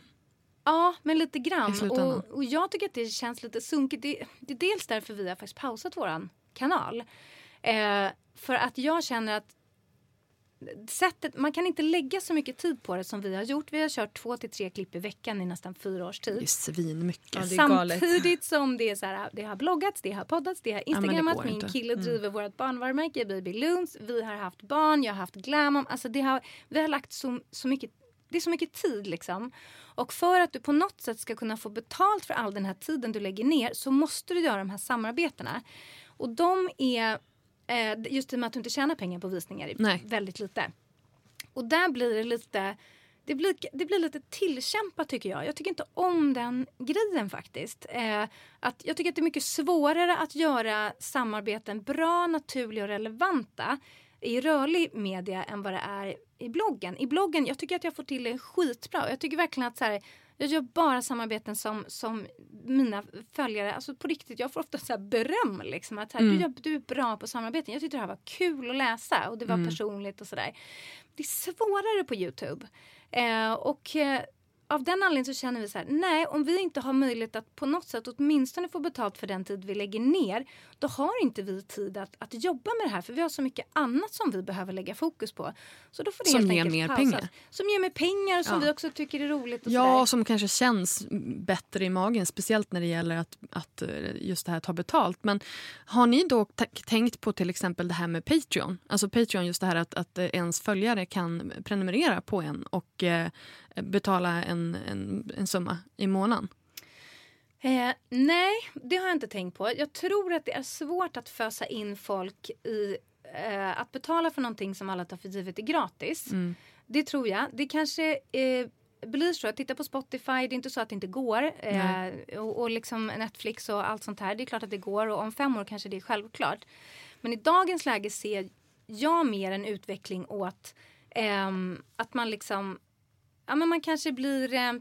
Ja, men lite grann. Och, och jag tycker att det känns lite sunkigt. Det, det är dels därför vi har faktiskt pausat våran kanal. Eh, för att jag känner att sättet, man kan inte lägga så mycket tid på det som vi har gjort. Vi har kört två till tre klipp i veckan i nästan fyra års Det är tid. svinmycket. Ja, det är galet. Samtidigt som det, är så här, det har bloggats, det har poddats, det har instagrammat. går Min inte. kille Mm. driver vårt barnvarumärke Baby Loons. Vi har haft barn, jag har haft glamom. Alltså det har, vi har lagt så, så mycket det är så mycket tid liksom. Och för att du på något sätt ska kunna få betalt för all den här tiden du lägger ner så måste du göra de här samarbetena. Och de är, just i och med att du inte tjänar pengar på visningar, Nej. väldigt lite. Och där blir det lite det blir, det blir lite tillkämpat tycker jag. Jag tycker inte om den grejen faktiskt. Eh, att jag tycker att det är mycket svårare att göra samarbeten bra, naturliga och relevanta i rörlig media än vad det är i bloggen. I bloggen, jag tycker att jag får till det skitbra. Jag tycker verkligen att så här, jag gör bara samarbeten som, som mina följare, alltså på riktigt, jag får ofta så beröm liksom. Att här, du, gör, du är bra på samarbeten. Jag tyckte det här var kul att läsa och det var personligt och sådär. Det är svårare på Youtube. Eh, och eh, av den anledningen så känner vi så här, nej om vi inte har möjlighet att på något sätt åtminstone få betalt för den tid vi lägger ner, då har inte vi tid att, att jobba med det här för vi har så mycket annat som vi behöver lägga fokus på. Så då får det Som helt ger mer pausas. pengar. Som ger mer pengar och som Ja. vi också tycker är roligt och Ja, sådär. som kanske känns bättre i magen, speciellt när det gäller att, att eh, just det här ta betalt. Men har ni då tänkt på till exempel det här med Patreon? Alltså Patreon, just det här att, att ens följare kan prenumerera på en och eh, betala en, en, en summa i månaden. Eh, nej, det har jag inte tänkt på. Jag tror att det är svårt att fösa in folk i eh, att betala för någonting som alla tar för givet är gratis. Det tror jag. Det kanske eh, blir så. Titta på Spotify, det är inte så att det inte går. Eh, och, och liksom Netflix och allt sånt här. Det är klart att det går och om fem år kanske det är självklart. Men i dagens läge ser jag mer en utveckling åt ehm, att man liksom ja, men man kanske blir eh,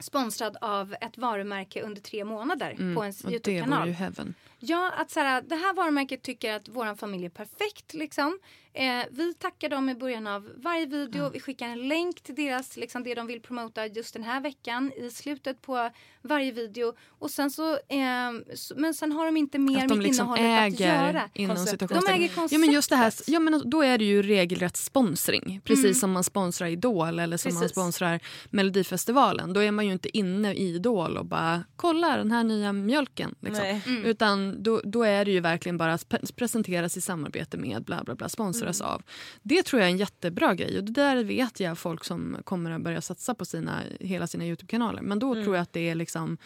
sponsrad av ett varumärke under tre månader på ens Och det Youtube-kanal. vore ju heaven. Ja, att så här, det här varumärket tycker att vår familj är perfekt. Liksom. Eh, vi tackar dem i början av varje video. Vi skickar en länk till deras, liksom, det de vill promota just den här veckan i slutet på varje video. Och sen så, eh, så, men sen har de inte mer Att de med liksom innehållet att göra. inom. De äger Ja, men just det här, konceptet. ja, men då är det ju regelrätt sponsring. Precis som man sponsrar Idol eller som man Precis. sponsrar Melodifestivalen. Då är man ju inte inne i Idol och bara kolla den här nya mjölken. Liksom. Nej. Utan då, då är det ju verkligen bara att pre- presenteras i samarbete med, bla bla bla, sponsras Mm. av. Det tror jag är en jättebra grej och det där vet jag folk som kommer att börja satsa på sina, hela sina Youtube-kanaler. Men då Mm. tror jag att det är liksom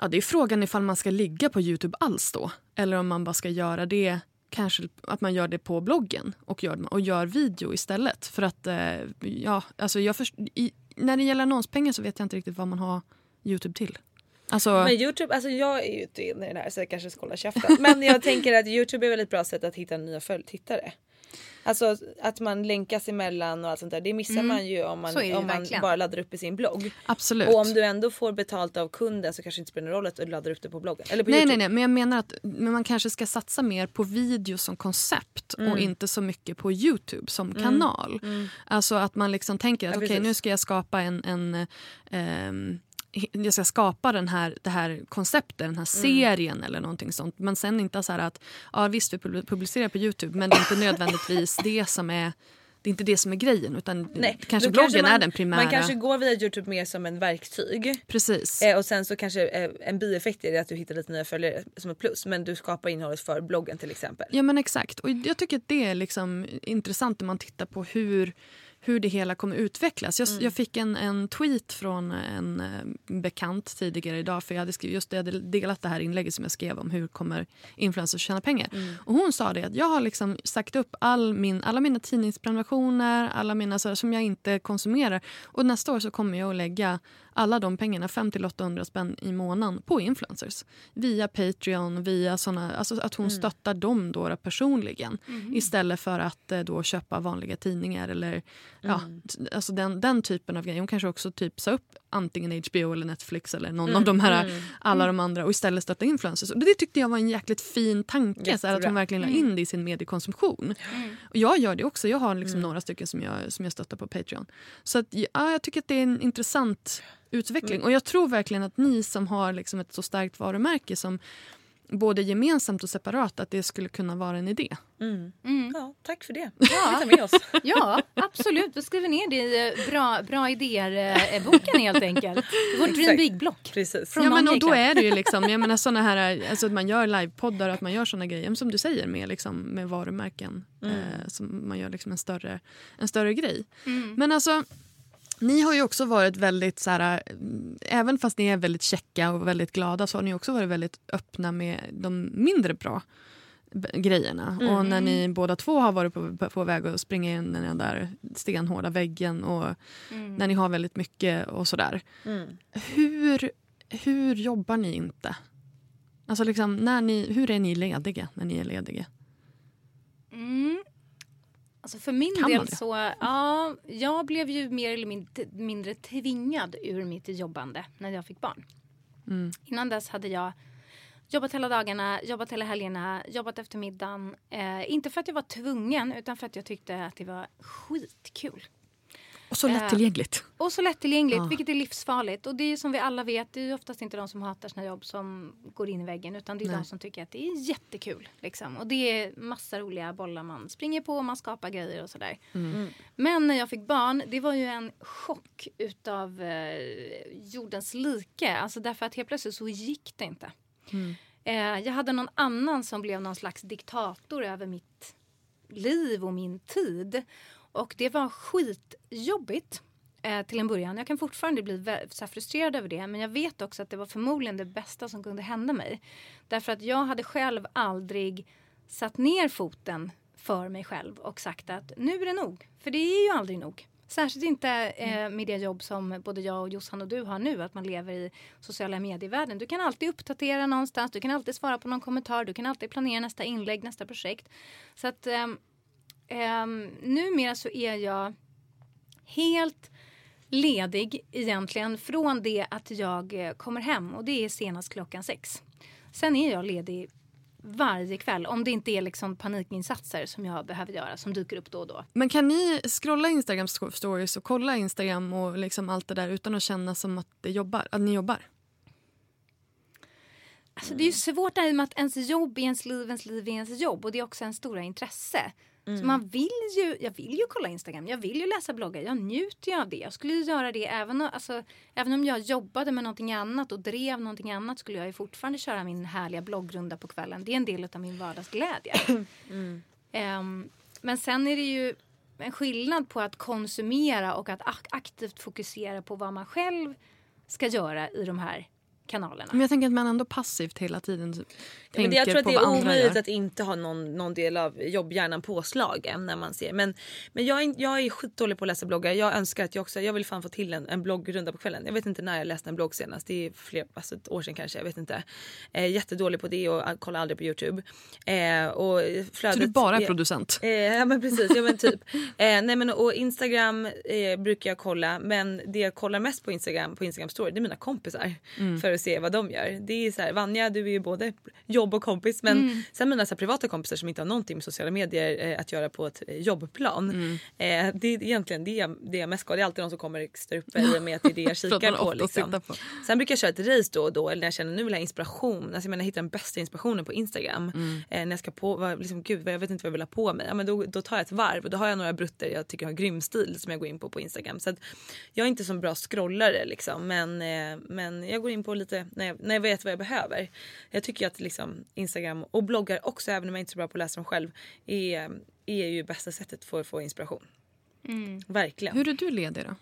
Ja, det är frågan ifall man ska ligga på Youtube alls då. Eller om man bara ska göra det, kanske att man gör det på bloggen och gör, och gör video istället. För att, eh, ja, alltså jag först, i, när det gäller annonspengar så vet jag inte riktigt vad man har Youtube till. Alltså, Men Youtube, alltså jag är ju inte inne i det här så jag kanske ska hålla käften. Men jag tänker att Youtube är ett väldigt bra sätt att hitta nya följ- tittare. Alltså att man länkas emellan och allt sånt där. Det missar man ju om man, om man verkligen. bara laddar upp i sin blogg. absolut. Och om du ändå får betalt av kunden så kanske det inte spelar någon roll att du laddar upp det på bloggen. Eller på Nej, Youtube. nej, nej, men jag menar att men man kanske ska satsa mer på video som koncept Mm. och inte så mycket på Youtube som kanal. Alltså att man liksom tänker att Ja, okej precis. nu ska jag skapa en, en ehm, jag ska skapa den här, det här konceptet, den här serien eller någonting sånt. Men sen inte så att ja, visst vi pub- publicerar på Youtube men det är inte nödvändigtvis det som är det är inte det som är grejen utan Nej, kanske bloggen man, är den primära. Man kanske går via Youtube mer som en verktyg. Precis. Eh, och sen så kanske eh, en bieffekt är det att du hittar lite nya följare som ett plus. Men du skapar innehållet för bloggen till exempel. Ja men exakt. Och jag tycker att det är liksom intressant när man tittar på hur, hur det hela kommer utvecklas. Jag, jag fick en, en tweet från en eh, bekant tidigare idag för jag hade, skrivit, just, jag hade delat det här inlägget som jag skrev om hur kommer influencers tjäna pengar. Och hon sa det att jag har liksom sagt upp all min, alla mina tidningsprenumerationer, alla mina så som jag inte konsumerar. Och nästa år så kommer jag att lägga alla de pengarna, 500-800 spänn i månaden, på influencers. Via Patreon, via såna, alltså att hon stöttar dem då personligen. Istället för att eh, då köpa vanliga tidningar eller ja, t- alltså den, den typen av grejer. Hon kanske också typ sa upp antingen HBO eller Netflix eller någon av de här, alla de andra och istället stötta influencers. Och det tyckte jag var en jäkligt fin tanke, så här, att hon verkligen la in det i sin mediekonsumtion. Och jag gör det också, jag har liksom några stycken som jag, som jag stöttar på Patreon. Så att, ja, jag tycker att det är en intressant utveckling. Och jag tror verkligen att ni som har liksom ett så starkt varumärke som både gemensamt och separat, att det skulle kunna vara en idé. Ja, tack för det. Ja. Vi tar med oss. Ja, absolut. Vi skriver ner det i eh, bra, bra idéer-boken helt enkelt. Vårt Dream Big-block. Precis. Från ja, men någon och då är det ju liksom, jag menar såna här, alltså att man gör livepoddar och att man gör såna grejer som du säger med, liksom, med varumärken. Eh, som man gör liksom en, större, en större grej. Men alltså, ni har ju också varit väldigt så här, mm, även fast ni är väldigt käcka och väldigt glada så har ni också varit väldigt öppna med de mindre bra grejerna. Och när ni båda två har varit på, på väg att springa in i den där stenhårda väggen och när ni har väldigt mycket och sådär. Hur, hur jobbar ni inte? Alltså liksom, när ni, hur är ni lediga när ni är lediga? Alltså för min Kan del så, ja, jag blev ju mer eller mindre, mindre tvingad ur mitt jobbande när jag fick barn. Mm. Innan dess hade jag jobbat hela dagarna, jobbat hela helgerna, jobbat eftermiddagen. Eh, inte för att jag var tvungen utan för att jag tyckte att det var skitkul. Och så lättillgängligt. Och så lättillgängligt, Ja. vilket är livsfarligt. Och det är ju som vi alla vet, det är ju oftast inte de som hatar sina jobb som går in i väggen. Utan det är Nej. de som tycker att det är jättekul. Liksom. Och det är massa roliga bollar man springer på, man skapar grejer och sådär. Men när jag fick barn, det var ju en chock utav eh, jordens like. Alltså därför att helt plötsligt så gick det inte. Eh, jag hade någon annan som blev någon slags diktator över mitt liv och min tid. Och det var skitjobbigt eh, till en början. Jag kan fortfarande bli så frustrerad över det. Men jag vet också att det var förmodligen det bästa som kunde hända mig. Därför att jag hade själv aldrig satt ner foten för mig själv och sagt att nu är det nog. För det är ju aldrig nog. Särskilt inte eh, med det jobb som både jag och Jossan och du har nu, att man lever i sociala medievärlden. Du kan alltid uppdatera någonstans, du kan alltid svara på någon kommentar, du kan alltid planera nästa inlägg, nästa projekt. Så att ehm, ehm, numera så är jag helt ledig egentligen från det att jag eh, kommer hem och det är senast klockan sex. Sen är jag ledig varje kväll om det inte är liksom panikinsatser som jag behöver göra som dyker upp då och då. Men kan ni scrolla Instagram sto- stories och kolla Instagram och liksom allt det där utan att känna som att, det jobbar, att ni jobbar? Alltså det är ju svårt det här med att ens jobb är ens liv, ens liv är ens jobb och det är också ens stora intresse. Så man vill ju, jag vill ju kolla Instagram, jag vill ju läsa bloggar, jag njuter ju av det. Jag skulle ju göra det även, o- alltså, även om jag jobbade med någonting annat och drev någonting annat skulle jag ju fortfarande köra min härliga bloggrunda på kvällen. Det är en del av min vardagsglädje. Ehm, men sen är det ju en skillnad på att konsumera och att ak- aktivt fokusera på vad man själv ska göra i de här kanalerna. Men jag tänker att man ändå passivt hela tiden Ja, tänker jag tror att det är omöjligt att inte ha någon, någon del av jobbhjärnan påslagen när man ser. Men, men jag, är, jag är skitdålig på att läsa bloggar. Jag önskar att jag också, jag vill fan få till en, en bloggrunda på kvällen. Jag vet inte när jag läste en blogg senast. Det är fler, alltså ett år sedan kanske. Jag vet inte. Eh, jättedålig på det och äh, kollar aldrig på Youtube. Eh, och flödet, Så du bara är eh, producent? Eh, ja men precis, ja men typ. Eh, nej men och Instagram eh, brukar jag kolla men det jag kollar mest på Instagram på Instagram story det är mina kompisar. För att se vad de gör. Det är så här, Vanja du är ju både jobb och kompis men sen mina så här, privata kompisar som inte har någonting med sociala medier eh, att göra på ett eh, jobbplan. Eh, det är egentligen det, jag- det jag mest kollar. Det är alltid de som kommer extra upp i och med att det är det jag kikar på. Liksom. på. Sen brukar jag köra ett race då och då eller när jag känner nu vill jag ha inspiration. Alltså jag menar jag hittar den bästa inspirationen på Instagram. Eh, när jag ska på, vad- liksom, gud jag vet inte vad jag vill ha på mig. Ja, men då, då tar jag ett varv och då har jag några brutter jag tycker har grym stil som jag går in på på Instagram. Så jag är inte så bra scrollare liksom men, eh, men jag går in på lite när jag, när jag vet vad jag behöver. Jag tycker att liksom Instagram och bloggar också även om jag inte är så bra på att läsa dem själv är, är ju bästa sättet för att få inspiration. Verkligen. Hur är du ledig då?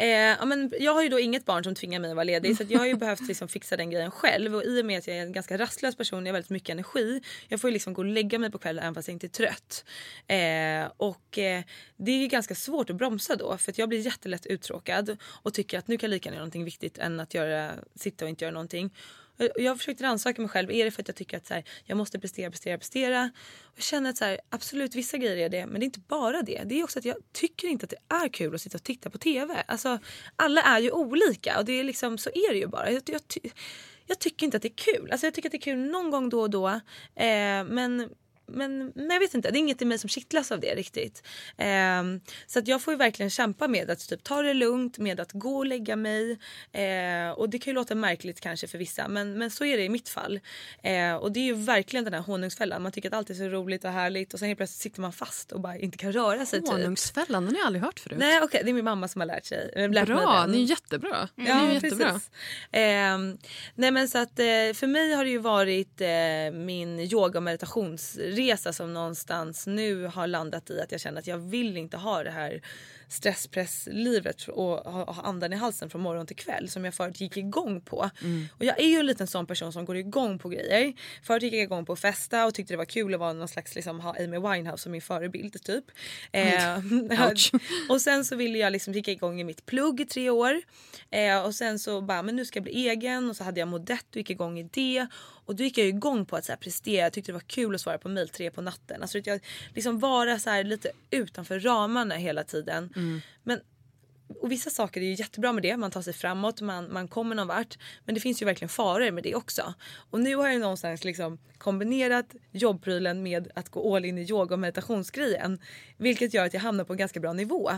Eh, ja, men jag har ju då inget barn som tvingar mig att vara ledig så jag har ju behövt liksom fixa den grejen själv och i och med att jag är en ganska rastlös person, jag har väldigt mycket energi. Jag får ju liksom gå och lägga mig på kvällen även fast jag inte är trött. Eh, och eh, det är ju ganska svårt att bromsa då för jag blir jättelätt uttråkad och tycker att nu kan jag lika gärna göra någonting viktigt än att göra, sitta och inte göra någonting. Jag har försökt rannsaka mig själv. Är det för att jag tycker att så här, jag måste prestera, prestera, prestera? Och jag känner att så här, absolut vissa grejer är det, men det är inte bara det. Det är också att jag tycker inte att det är kul att sitta och titta på TV. Alltså, alla är ju olika och det är liksom, så är det ju bara. Jag, jag, ty- jag tycker inte att det är kul. Alltså, jag tycker att det är kul någon gång då och då. Eh, men men, men jag vet inte, det är inget i mig som kittlas av det riktigt. Ehm, så att jag får ju verkligen kämpa med att typ, ta det lugnt, med att gå och lägga mig. Eh, och det kan ju låta märkligt kanske för vissa men, men så är det i mitt fall. Eh, och det är ju verkligen den här honungsfällan. Man tycker att allt är så roligt och härligt och sen helt plötsligt sitter man fast och bara inte kan röra sig. Typ. Honungsfällan, den har jag aldrig hört förut. Nej okej, det är min mamma som har lärt sig. lärt Bra, det är jättebra. Det Ja, är jättebra. Ehm, nej men så att eh, för mig har det ju varit eh, min yoga och resa som någonstans nu har landat i att jag känner att jag vill inte ha det här stresspresslivet och ha, ha andan i halsen från morgon till kväll som jag förut gick igång på. Och jag är ju en liten sån person som går igång på grejer. Förut gick jag igång på att festa och tyckte det var kul att vara någon slags liksom, ha Amy Winehouse som min förebild typ. Ehm, Ouch. och sen så ville jag liksom kicka igång i mitt plugg i tre år. Eh, och sen så bara, men nu ska jag bli egen och så hade jag modett och gick igång i det. Och då gick jag igång på att så här, prestera. Jag tyckte det var kul att svara på mail tre på natten. Alltså att jag liksom vara så här lite utanför ramarna hela tiden. Mm. Men och vissa saker är ju jättebra med det. Man tar sig framåt, man, man kommer någon vart. Men det finns ju verkligen faror med det också. Och nu har jag någonstans liksom kombinerat jobbprylen med att gå all in i yoga och meditationsgrejen. Vilket gör att jag hamnar på en ganska bra nivå.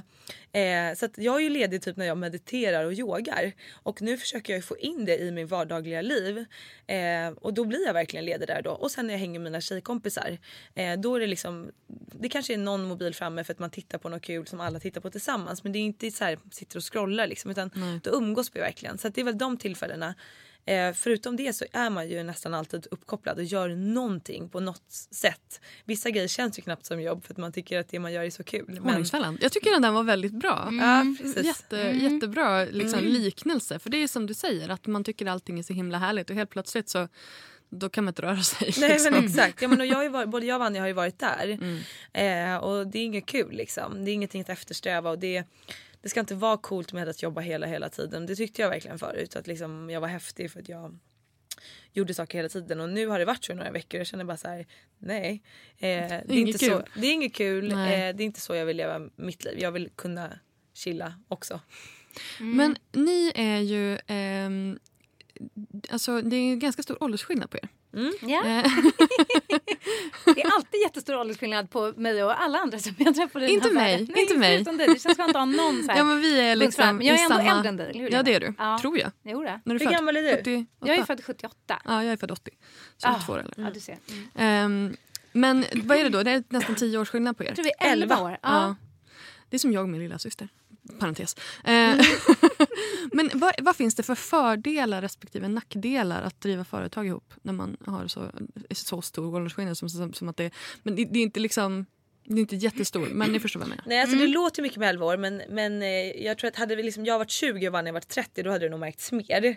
Eh, så att jag är ju ledig typ när jag mediterar och yogar. Och nu försöker jag få in det i min vardagliga liv. Eh, och då blir jag verkligen ledig där då. Och sen när jag hänger med mina tjejkompisar. Eh, då är det liksom, det kanske är någon mobil framme för att man tittar på något kul som alla tittar på tillsammans. Men det är inte så här sitter och scrollar liksom. Utan då umgås vi verkligen. Så att det är väl de tillfällena. Eh, förutom det så är man ju nästan alltid uppkopplad och gör någonting på något sätt. Vissa grejer känns ju knappt som jobb för att man tycker att det man gör är så kul. Men. Jag tycker den där var väldigt bra. ja, precis. Jätte, Jättebra liksom, liknelse. För det är som du säger, att man tycker allting är så himla härligt och helt plötsligt så då kan man inte röra sig. Nej liksom. men exakt. Ja, men och jag har ju varit, både jag och Vanja har ju varit där. Eh, och det är inget kul liksom. Det är ingenting att eftersträva och det, det ska inte vara coolt med att jobba hela hela tiden. Det tyckte jag verkligen förut. Att liksom jag var häftig för att jag gjorde saker hela tiden. Och nu har det varit så i några veckor. Jag känner bara så här, nej. Eh, det, är inte kul. Så, det är inget kul. Eh, det är inte så jag vill leva mitt liv. Jag vill kunna chilla också. Men ni är ju... ehm, alltså, det är en ganska stor åldersskillnad på er. Ja. Eh, Det är alltid jättestor åldersskillnad på mig och alla andra som jag träffar i Inte mig. Nej, inte mig. dig. Det känns skönt att ha någon så här. ja, men vi är bundsförvant. liksom men jag är ändå samma... äldre än dig, eller hur? Ja, det är du. Ja. Tror jag. Jo, det. När är du Hur född? gammal är du? 78? Jag är född 78. Ja, jag är född 80. Så Ah, två år eller? Ja, du ser. Mm. Ehm, Men vad är det då? Det är nästan tio års skillnad på er. Jag tror vi är 11 år. Ja. Det är som jag och min lilla syster. Parentes. Eh, Men vad, vad finns det för fördelar respektive nackdelar att driva företag ihop när man har så, så stor åldersskillnad? Som, som, som att det, men det, det är inte liksom det är inte jättestor, men ni förstår vad jag menar. Nej alltså det låter mycket med 11 år men, men eh, jag tror att hade vi liksom, jag varit 20 och Vanja varit 30 då hade det nog märkts mer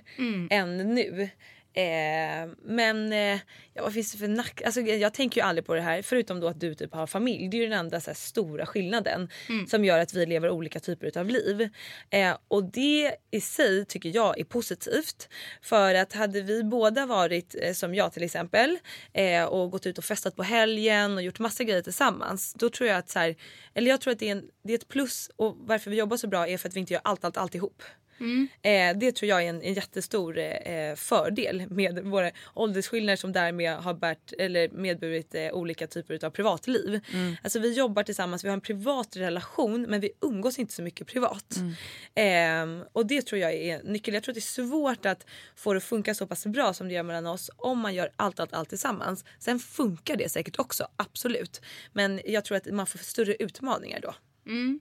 än nu. Eh, men eh, ja, vad finns det för nack... Alltså, jag, tänker ju aldrig på det här förutom då att du typ har familj. Det är ju den enda så här, stora skillnaden som gör att vi lever olika typer av liv. Eh, och det i sig tycker jag är positivt. För att hade vi båda varit eh, som jag till exempel och gått ut och festat på helgen och gjort massa grejer tillsammans. Då tror jag att så här, eller jag tror att det är, en, det är ett plus och varför vi jobbar så bra är för att vi inte gör allt, allt, allt ihop. Eh, det tror jag är en, en jättestor eh, fördel med våra åldersskillnader som därmed har bärt, eller medburit eh, olika typer av privatliv. Alltså vi jobbar tillsammans, vi har en privat relation men vi umgås inte så mycket privat. Eh, och det tror jag är nyckeln. Jag tror att det är svårt att få det att funka så pass bra som det gör mellan oss om man gör allt, allt, allt tillsammans. Sen funkar det säkert också, absolut. Men jag tror att man får större utmaningar då.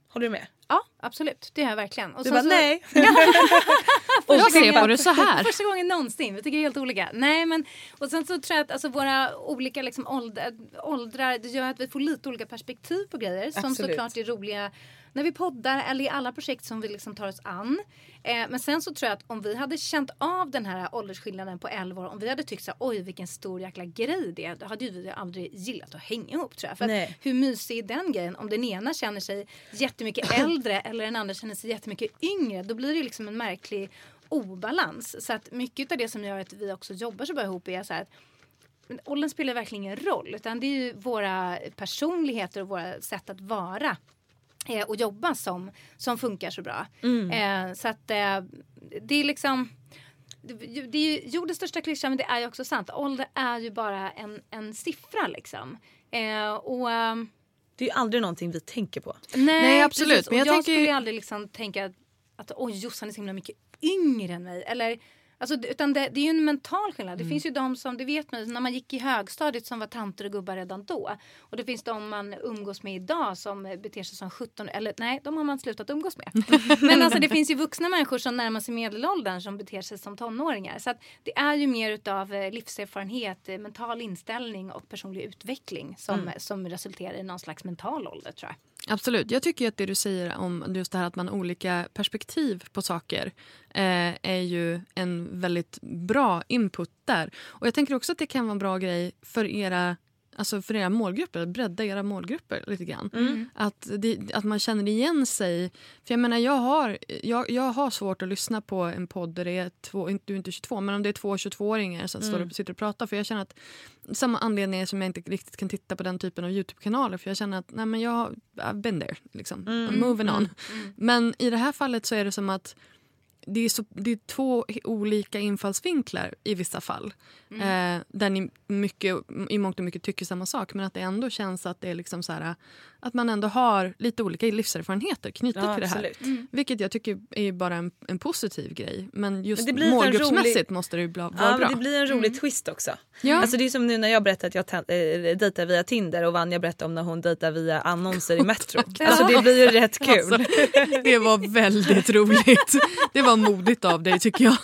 Håller du med? Ja, absolut. Det gör jag verkligen. Och Du sen bara så- nej. Jag ser på det så här. Första gången någonsin. Vi tycker helt olika. Nej, men, och sen så tror jag att alltså, våra olika liksom, åldrar, åldrar det gör att vi får lite olika perspektiv på grejer som Absolut. såklart är roliga när vi poddar eller i alla projekt som vi liksom tar oss an. Eh, men sen så tror jag att om vi hade känt av den här åldersskillnaden på 11 år, om vi hade tyckt så oj vilken stor jäkla grej det är, då hade ju vi aldrig gillat att hänga ihop tror jag. För hur mysig är den grejen? Om den ena känner sig jättemycket äldre eller den andra känner sig jättemycket yngre, då blir det liksom en märklig obalans. Så att mycket av det som gör att vi också jobbar så bra ihop är så här att åldern spelar verkligen ingen roll utan det är ju våra personligheter och våra sätt att vara eh, och jobba som, som funkar så bra. Eh, så att eh, det är liksom det, är ju jordens största klyscha men det är ju också sant. Ålder är ju bara en, en siffra liksom. Eh, och ehm, Det är ju aldrig någonting vi tänker på. Nej, Nej, absolut. Precis. Men jag jag, tänker- skulle aldrig liksom tänka att, att oj, Jossan är så himla mycket yngre än mig. Eller, alltså, utan det, det är ju en mental skillnad. Det finns ju de som, det vet man när man gick i högstadiet som var tanter och gubbar redan då. Och det finns de man umgås med idag som beter sig som 17 eller nej, de har man slutat umgås med. Men alltså det finns ju vuxna människor som närmar sig medelåldern som beter sig som tonåringar. Så det är ju mer utav eh, livserfarenhet, eh, mental inställning och personlig utveckling som, som resulterar i någon slags mental ålder tror jag. Absolut. Jag tycker att det du säger om just det här att man har olika perspektiv på saker eh, är ju en väldigt bra input där. Och jag tänker också att det kan vara en bra grej för era Alltså för era målgrupper, att bredda era målgrupper lite grann. Att, det, att man känner igen sig. För jag menar, jag har, jag, jag har svårt att lyssna på en podd där det är två, du är inte 22, men om det är två 22-åringar som står och sitter och pratar. För jag känner att samma anledning som jag inte riktigt kan titta på den typen av Youtube-kanaler. För jag känner att nej men jag har I've been there. Liksom. I'm moving on. Men i det här fallet så är det som att det är, så, det är två olika infallsvinklar i vissa fall. Eh, där ni mycket, i mångt och mycket tycker samma sak men att det ändå känns att det är liksom så här, att man ändå har lite olika livserfarenheter knutet Ja, till det här. absolut. Vilket jag tycker är bara en, en positiv grej. Men just Men det blir en målgruppsmässigt rolig- måste det ju bla- vara Ja, bra. men det blir en rolig twist också. Ja. Alltså det är som nu när jag berättar att jag äh, dejtar via Tinder och Vanja berättar om när hon dejtar via annonser i Metro. Alltså det blir ju rätt kul. Alltså, det var väldigt roligt. Det var modigt av dig tycker jag.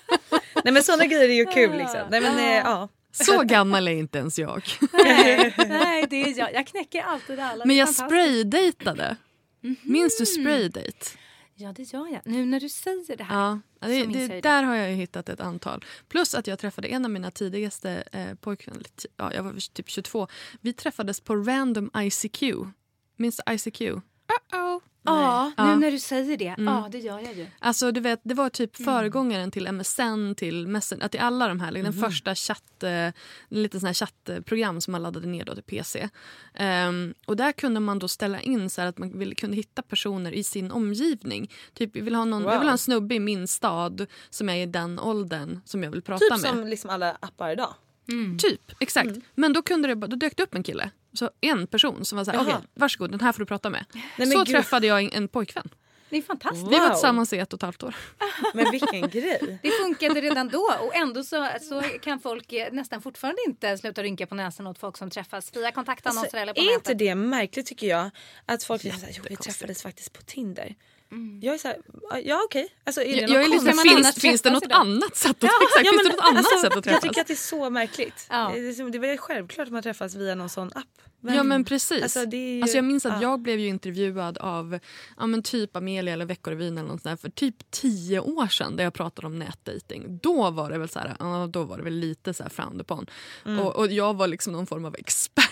Nej men sådana grejer är ju kul liksom. Nej men eh, ja. Så gammal är inte ens jag. Nej, nej det är jag. Jag knäcker alltid alla. Men jag spraydejtade. Minns du spraydate? Ja, det gör jag. Nu när du säger det här. Ja, det, det, det. där har jag ju hittat ett antal. Plus att jag träffade en av mina tidigaste eh, pojkvänner, ja, jag var typ 22. Vi träffades på random ICQ. Minns du ICQ? Uh-oh. Ja, nu Ja. när du säger det. Mm. Ja, det gör jag ju. Alltså du vet, det var typ föregångaren till MSN, till Messenger, till alla de här. Liksom, Den första chatt, eh, lite sån här chattprogram som man laddade ner då till PC. Ehm, och där kunde man då ställa in så att man ville, kunde hitta personer i sin omgivning. Typ, jag vill, ha någon, jag vill Wow. ha en snubbe i min stad som är i den åldern som jag vill prata Typ med. som liksom alla appar idag. Typ, exakt. Men då, kunde det, då dök det upp en kille. Så en person som var så här, okej, varsågod den här får du prata med. men så gud. träffade jag en, en pojkvän. Det är fantastiskt. Vi Wow. varit tillsammans i ett och ett halvt år. Men vilken grej. Det funkade redan då och ändå så, så kan folk eh, nästan fortfarande inte sluta rynka på näsan åt folk som träffas via kontaktannonser Alltså, eller på är nätet. inte det märkligt tycker jag? Att folk såhär, jo vi träffades faktiskt på Tinder. Jag är såhär, ja okej. Alltså, är det Jag, något jag är lite, konstigt? man finns, finns det träffas något annat sätt att, exakt, finns det något annat alltså, sätt att Jag träffas? tycker att det är så märkligt. Ja. Det, är, som- det är väl självklart att man träffas via någon sån app. Ja men precis. Alltså, Alltså, ju- jag minns att ja. jag blev ju intervjuad av ja, men typ Amelia eller Veckorevyn eller något sånt där för typ tio år sedan där jag pratade om nätdating. Då var det väl så här, då var det väl lite så här frowned upon. Och, och jag var liksom någon form av expert.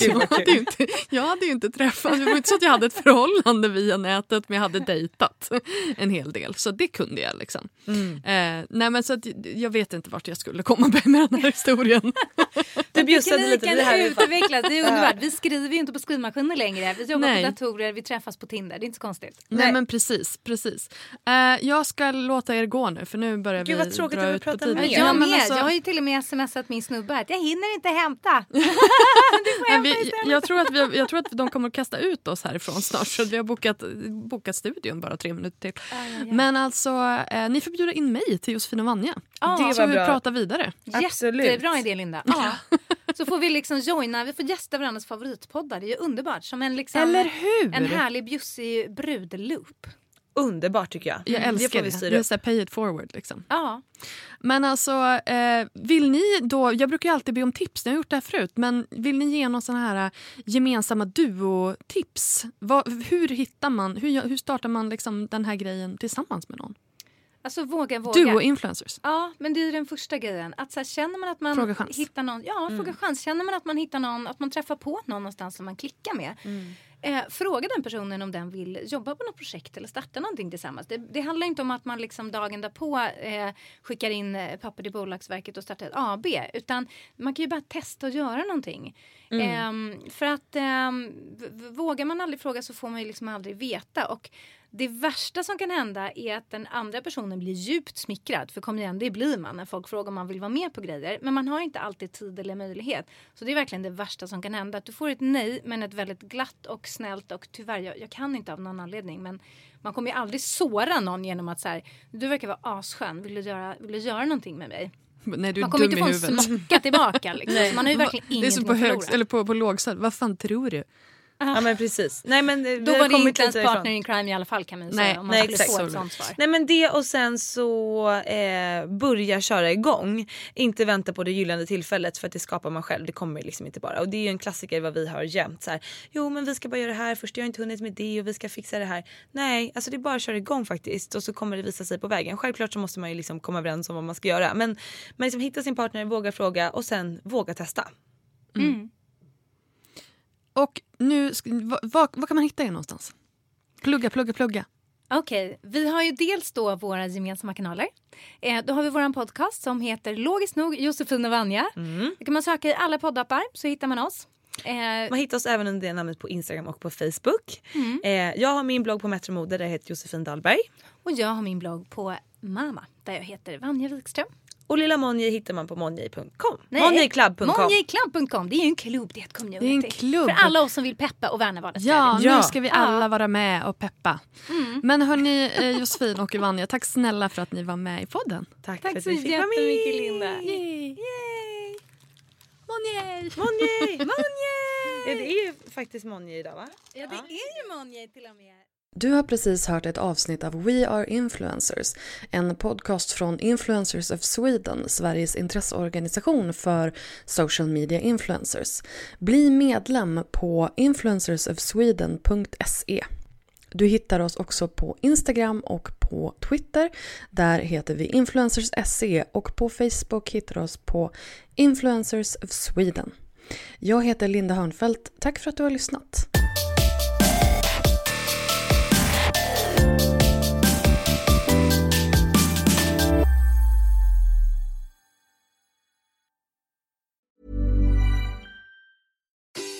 Jag, hade ju inte, jag hade ju inte träffat, det var inte så att jag hade ett förhållande via nätet men jag hade dejtat en hel del så det kunde jag. liksom. Eh, nej men så att, jag vet inte vart jag skulle komma med den här historien. Du bjussade lite. Det här är utvecklas, det är underbart. Vi skriver ju inte på skrivmaskiner längre. Vi jobbar Nej. på datorer, vi träffas på Tinder. Det är inte så konstigt. Nej, Nej. men precis. precis. Eh, jag ska låta er gå nu för nu börjar Gud, vi dra att vi ut på tiden. Ja, men alltså- Jag har ju till och med smsat min snubbe att jag hinner inte hämta. Nej, vi, jag, tror att vi, jag tror att de kommer att kasta ut oss härifrån snart så vi har bokat, bokat studion bara tre minuter till. Men alltså, eh, ni får bjuda in mig till Josefin och Vanja. Ja, det så var vi bra. pratar vidare. Absolut. Jättebra idé Linda. Ja. Så får vi liksom joina, vi får gästa varandras favoritpoddar. Det är ju underbart. Som en, liksom, Eller hur? en härlig bjussig brudloop. Underbart tycker jag. Jag det älskar får det. vi Det styra är så pay it forward. Liksom. Ja. Men alltså, eh, vill ni då... Jag brukar ju alltid be om tips, ni har gjort det här förut. Men vill ni ge någon sån här eh, gemensamma duo-tips? Hur hittar man, hur, hur startar man liksom den här grejen tillsammans med någon? Alltså våga, våga. Duo-influencers. Ja, men det är den första grejen. Att så här, känner man att man Fråga chans. hittar någon, ja, fråga chans. Känner man att man hittar någon, att man träffar på någon någonstans som man klickar med. Eh, fråga den personen om den vill jobba på något projekt eller starta någonting tillsammans. Det, det handlar inte om att man liksom dagen därpå eh, skickar in eh, papper till Bolagsverket och startar ett AB. Utan man kan ju bara testa att göra någonting. Ehm, för att ehm, vågar man aldrig fråga så får man ju liksom aldrig veta. Och det värsta som kan hända är att den andra personen blir djupt smickrad. För kom igen, det blir man när folk frågar om man vill vara med på grejer. Men man har inte alltid tid eller möjlighet. Så det är verkligen det värsta som kan hända. Att du får ett nej, men ett väldigt glatt och snällt och tyvärr, jag, jag kan inte av någon anledning. Men man kommer ju aldrig såra någon genom att så här, du verkar vara asskön, vill du göra, vill du göra någonting med mig? Nej, du är Man kommer inte få en smocka tillbaka. Liksom. Man har ju verkligen Det är som på, att hög, förlora. eller på, på lågstadiet. Vad fan tror du? Ja men precis. Nej, men, eh, Då var det inte ens partner in crime i alla fall kan man ju Nej, säga. Om man nej, exakt. få ett sånt svar. Nej men det och sen så eh, börja köra igång. Inte vänta på det gyllene tillfället för att det skapar man själv. Det kommer liksom inte bara. Och det är ju en klassiker vad vi har jämt. Så här, jo men vi ska bara göra det här först. Jag har inte hunnit med det och vi ska fixa det här. Nej, alltså det är bara att köra igång faktiskt. Och så kommer det visa sig på vägen. Självklart så måste man ju liksom komma överens om vad man ska göra. Men, men liksom hitta sin partner, våga fråga och sen våga testa. Och nu, vad, kan man hitta er någonstans? Plugga, plugga, plugga. Okej, vi har ju dels då våra gemensamma kanaler. Eh, då har vi vår podcast som heter Logiskt nog Josefin och Vanja. Då kan man söka i alla poddappar så hittar man oss. Eh, Man hittar oss även under det namnet på Instagram och på Facebook. Eh, jag har min blogg på Metro Mode där jag heter Josefin Dahlberg. och jag har min blogg på Mama där jag heter Vanja Wikström. Och Lilla Monje hittar man på monjay.com. Monjayclub.com. Monjayclub.com. Det är ju en klubb, det är ett community. Det är en klubb. För alla oss som vill peppa och värna vardagsglädje. Ja, Ja. nu ska vi alla vara med och peppa. Men hörni, eh, Josefin och Vanja, tack snälla för att ni var med i podden. Tack, Tack för att så vi fick vara med. jättemycket Linda. Yay. Monjay! Monjay! Monjay! Ja, det är ju faktiskt Monjay idag va? Ja, det är ju Monjay till och med. Du har precis hört ett avsnitt av We Are Influencers, en podcast från Influencers of Sweden, Sveriges intresseorganisation för social media influencers. Bli medlem på influencersofsweden.se. Du hittar oss också på Instagram och på Twitter. Där heter vi influencers.se och på Facebook hittar du oss på Influencers of Sweden. Jag heter Linda Hörnfeldt. Tack för att du har lyssnat.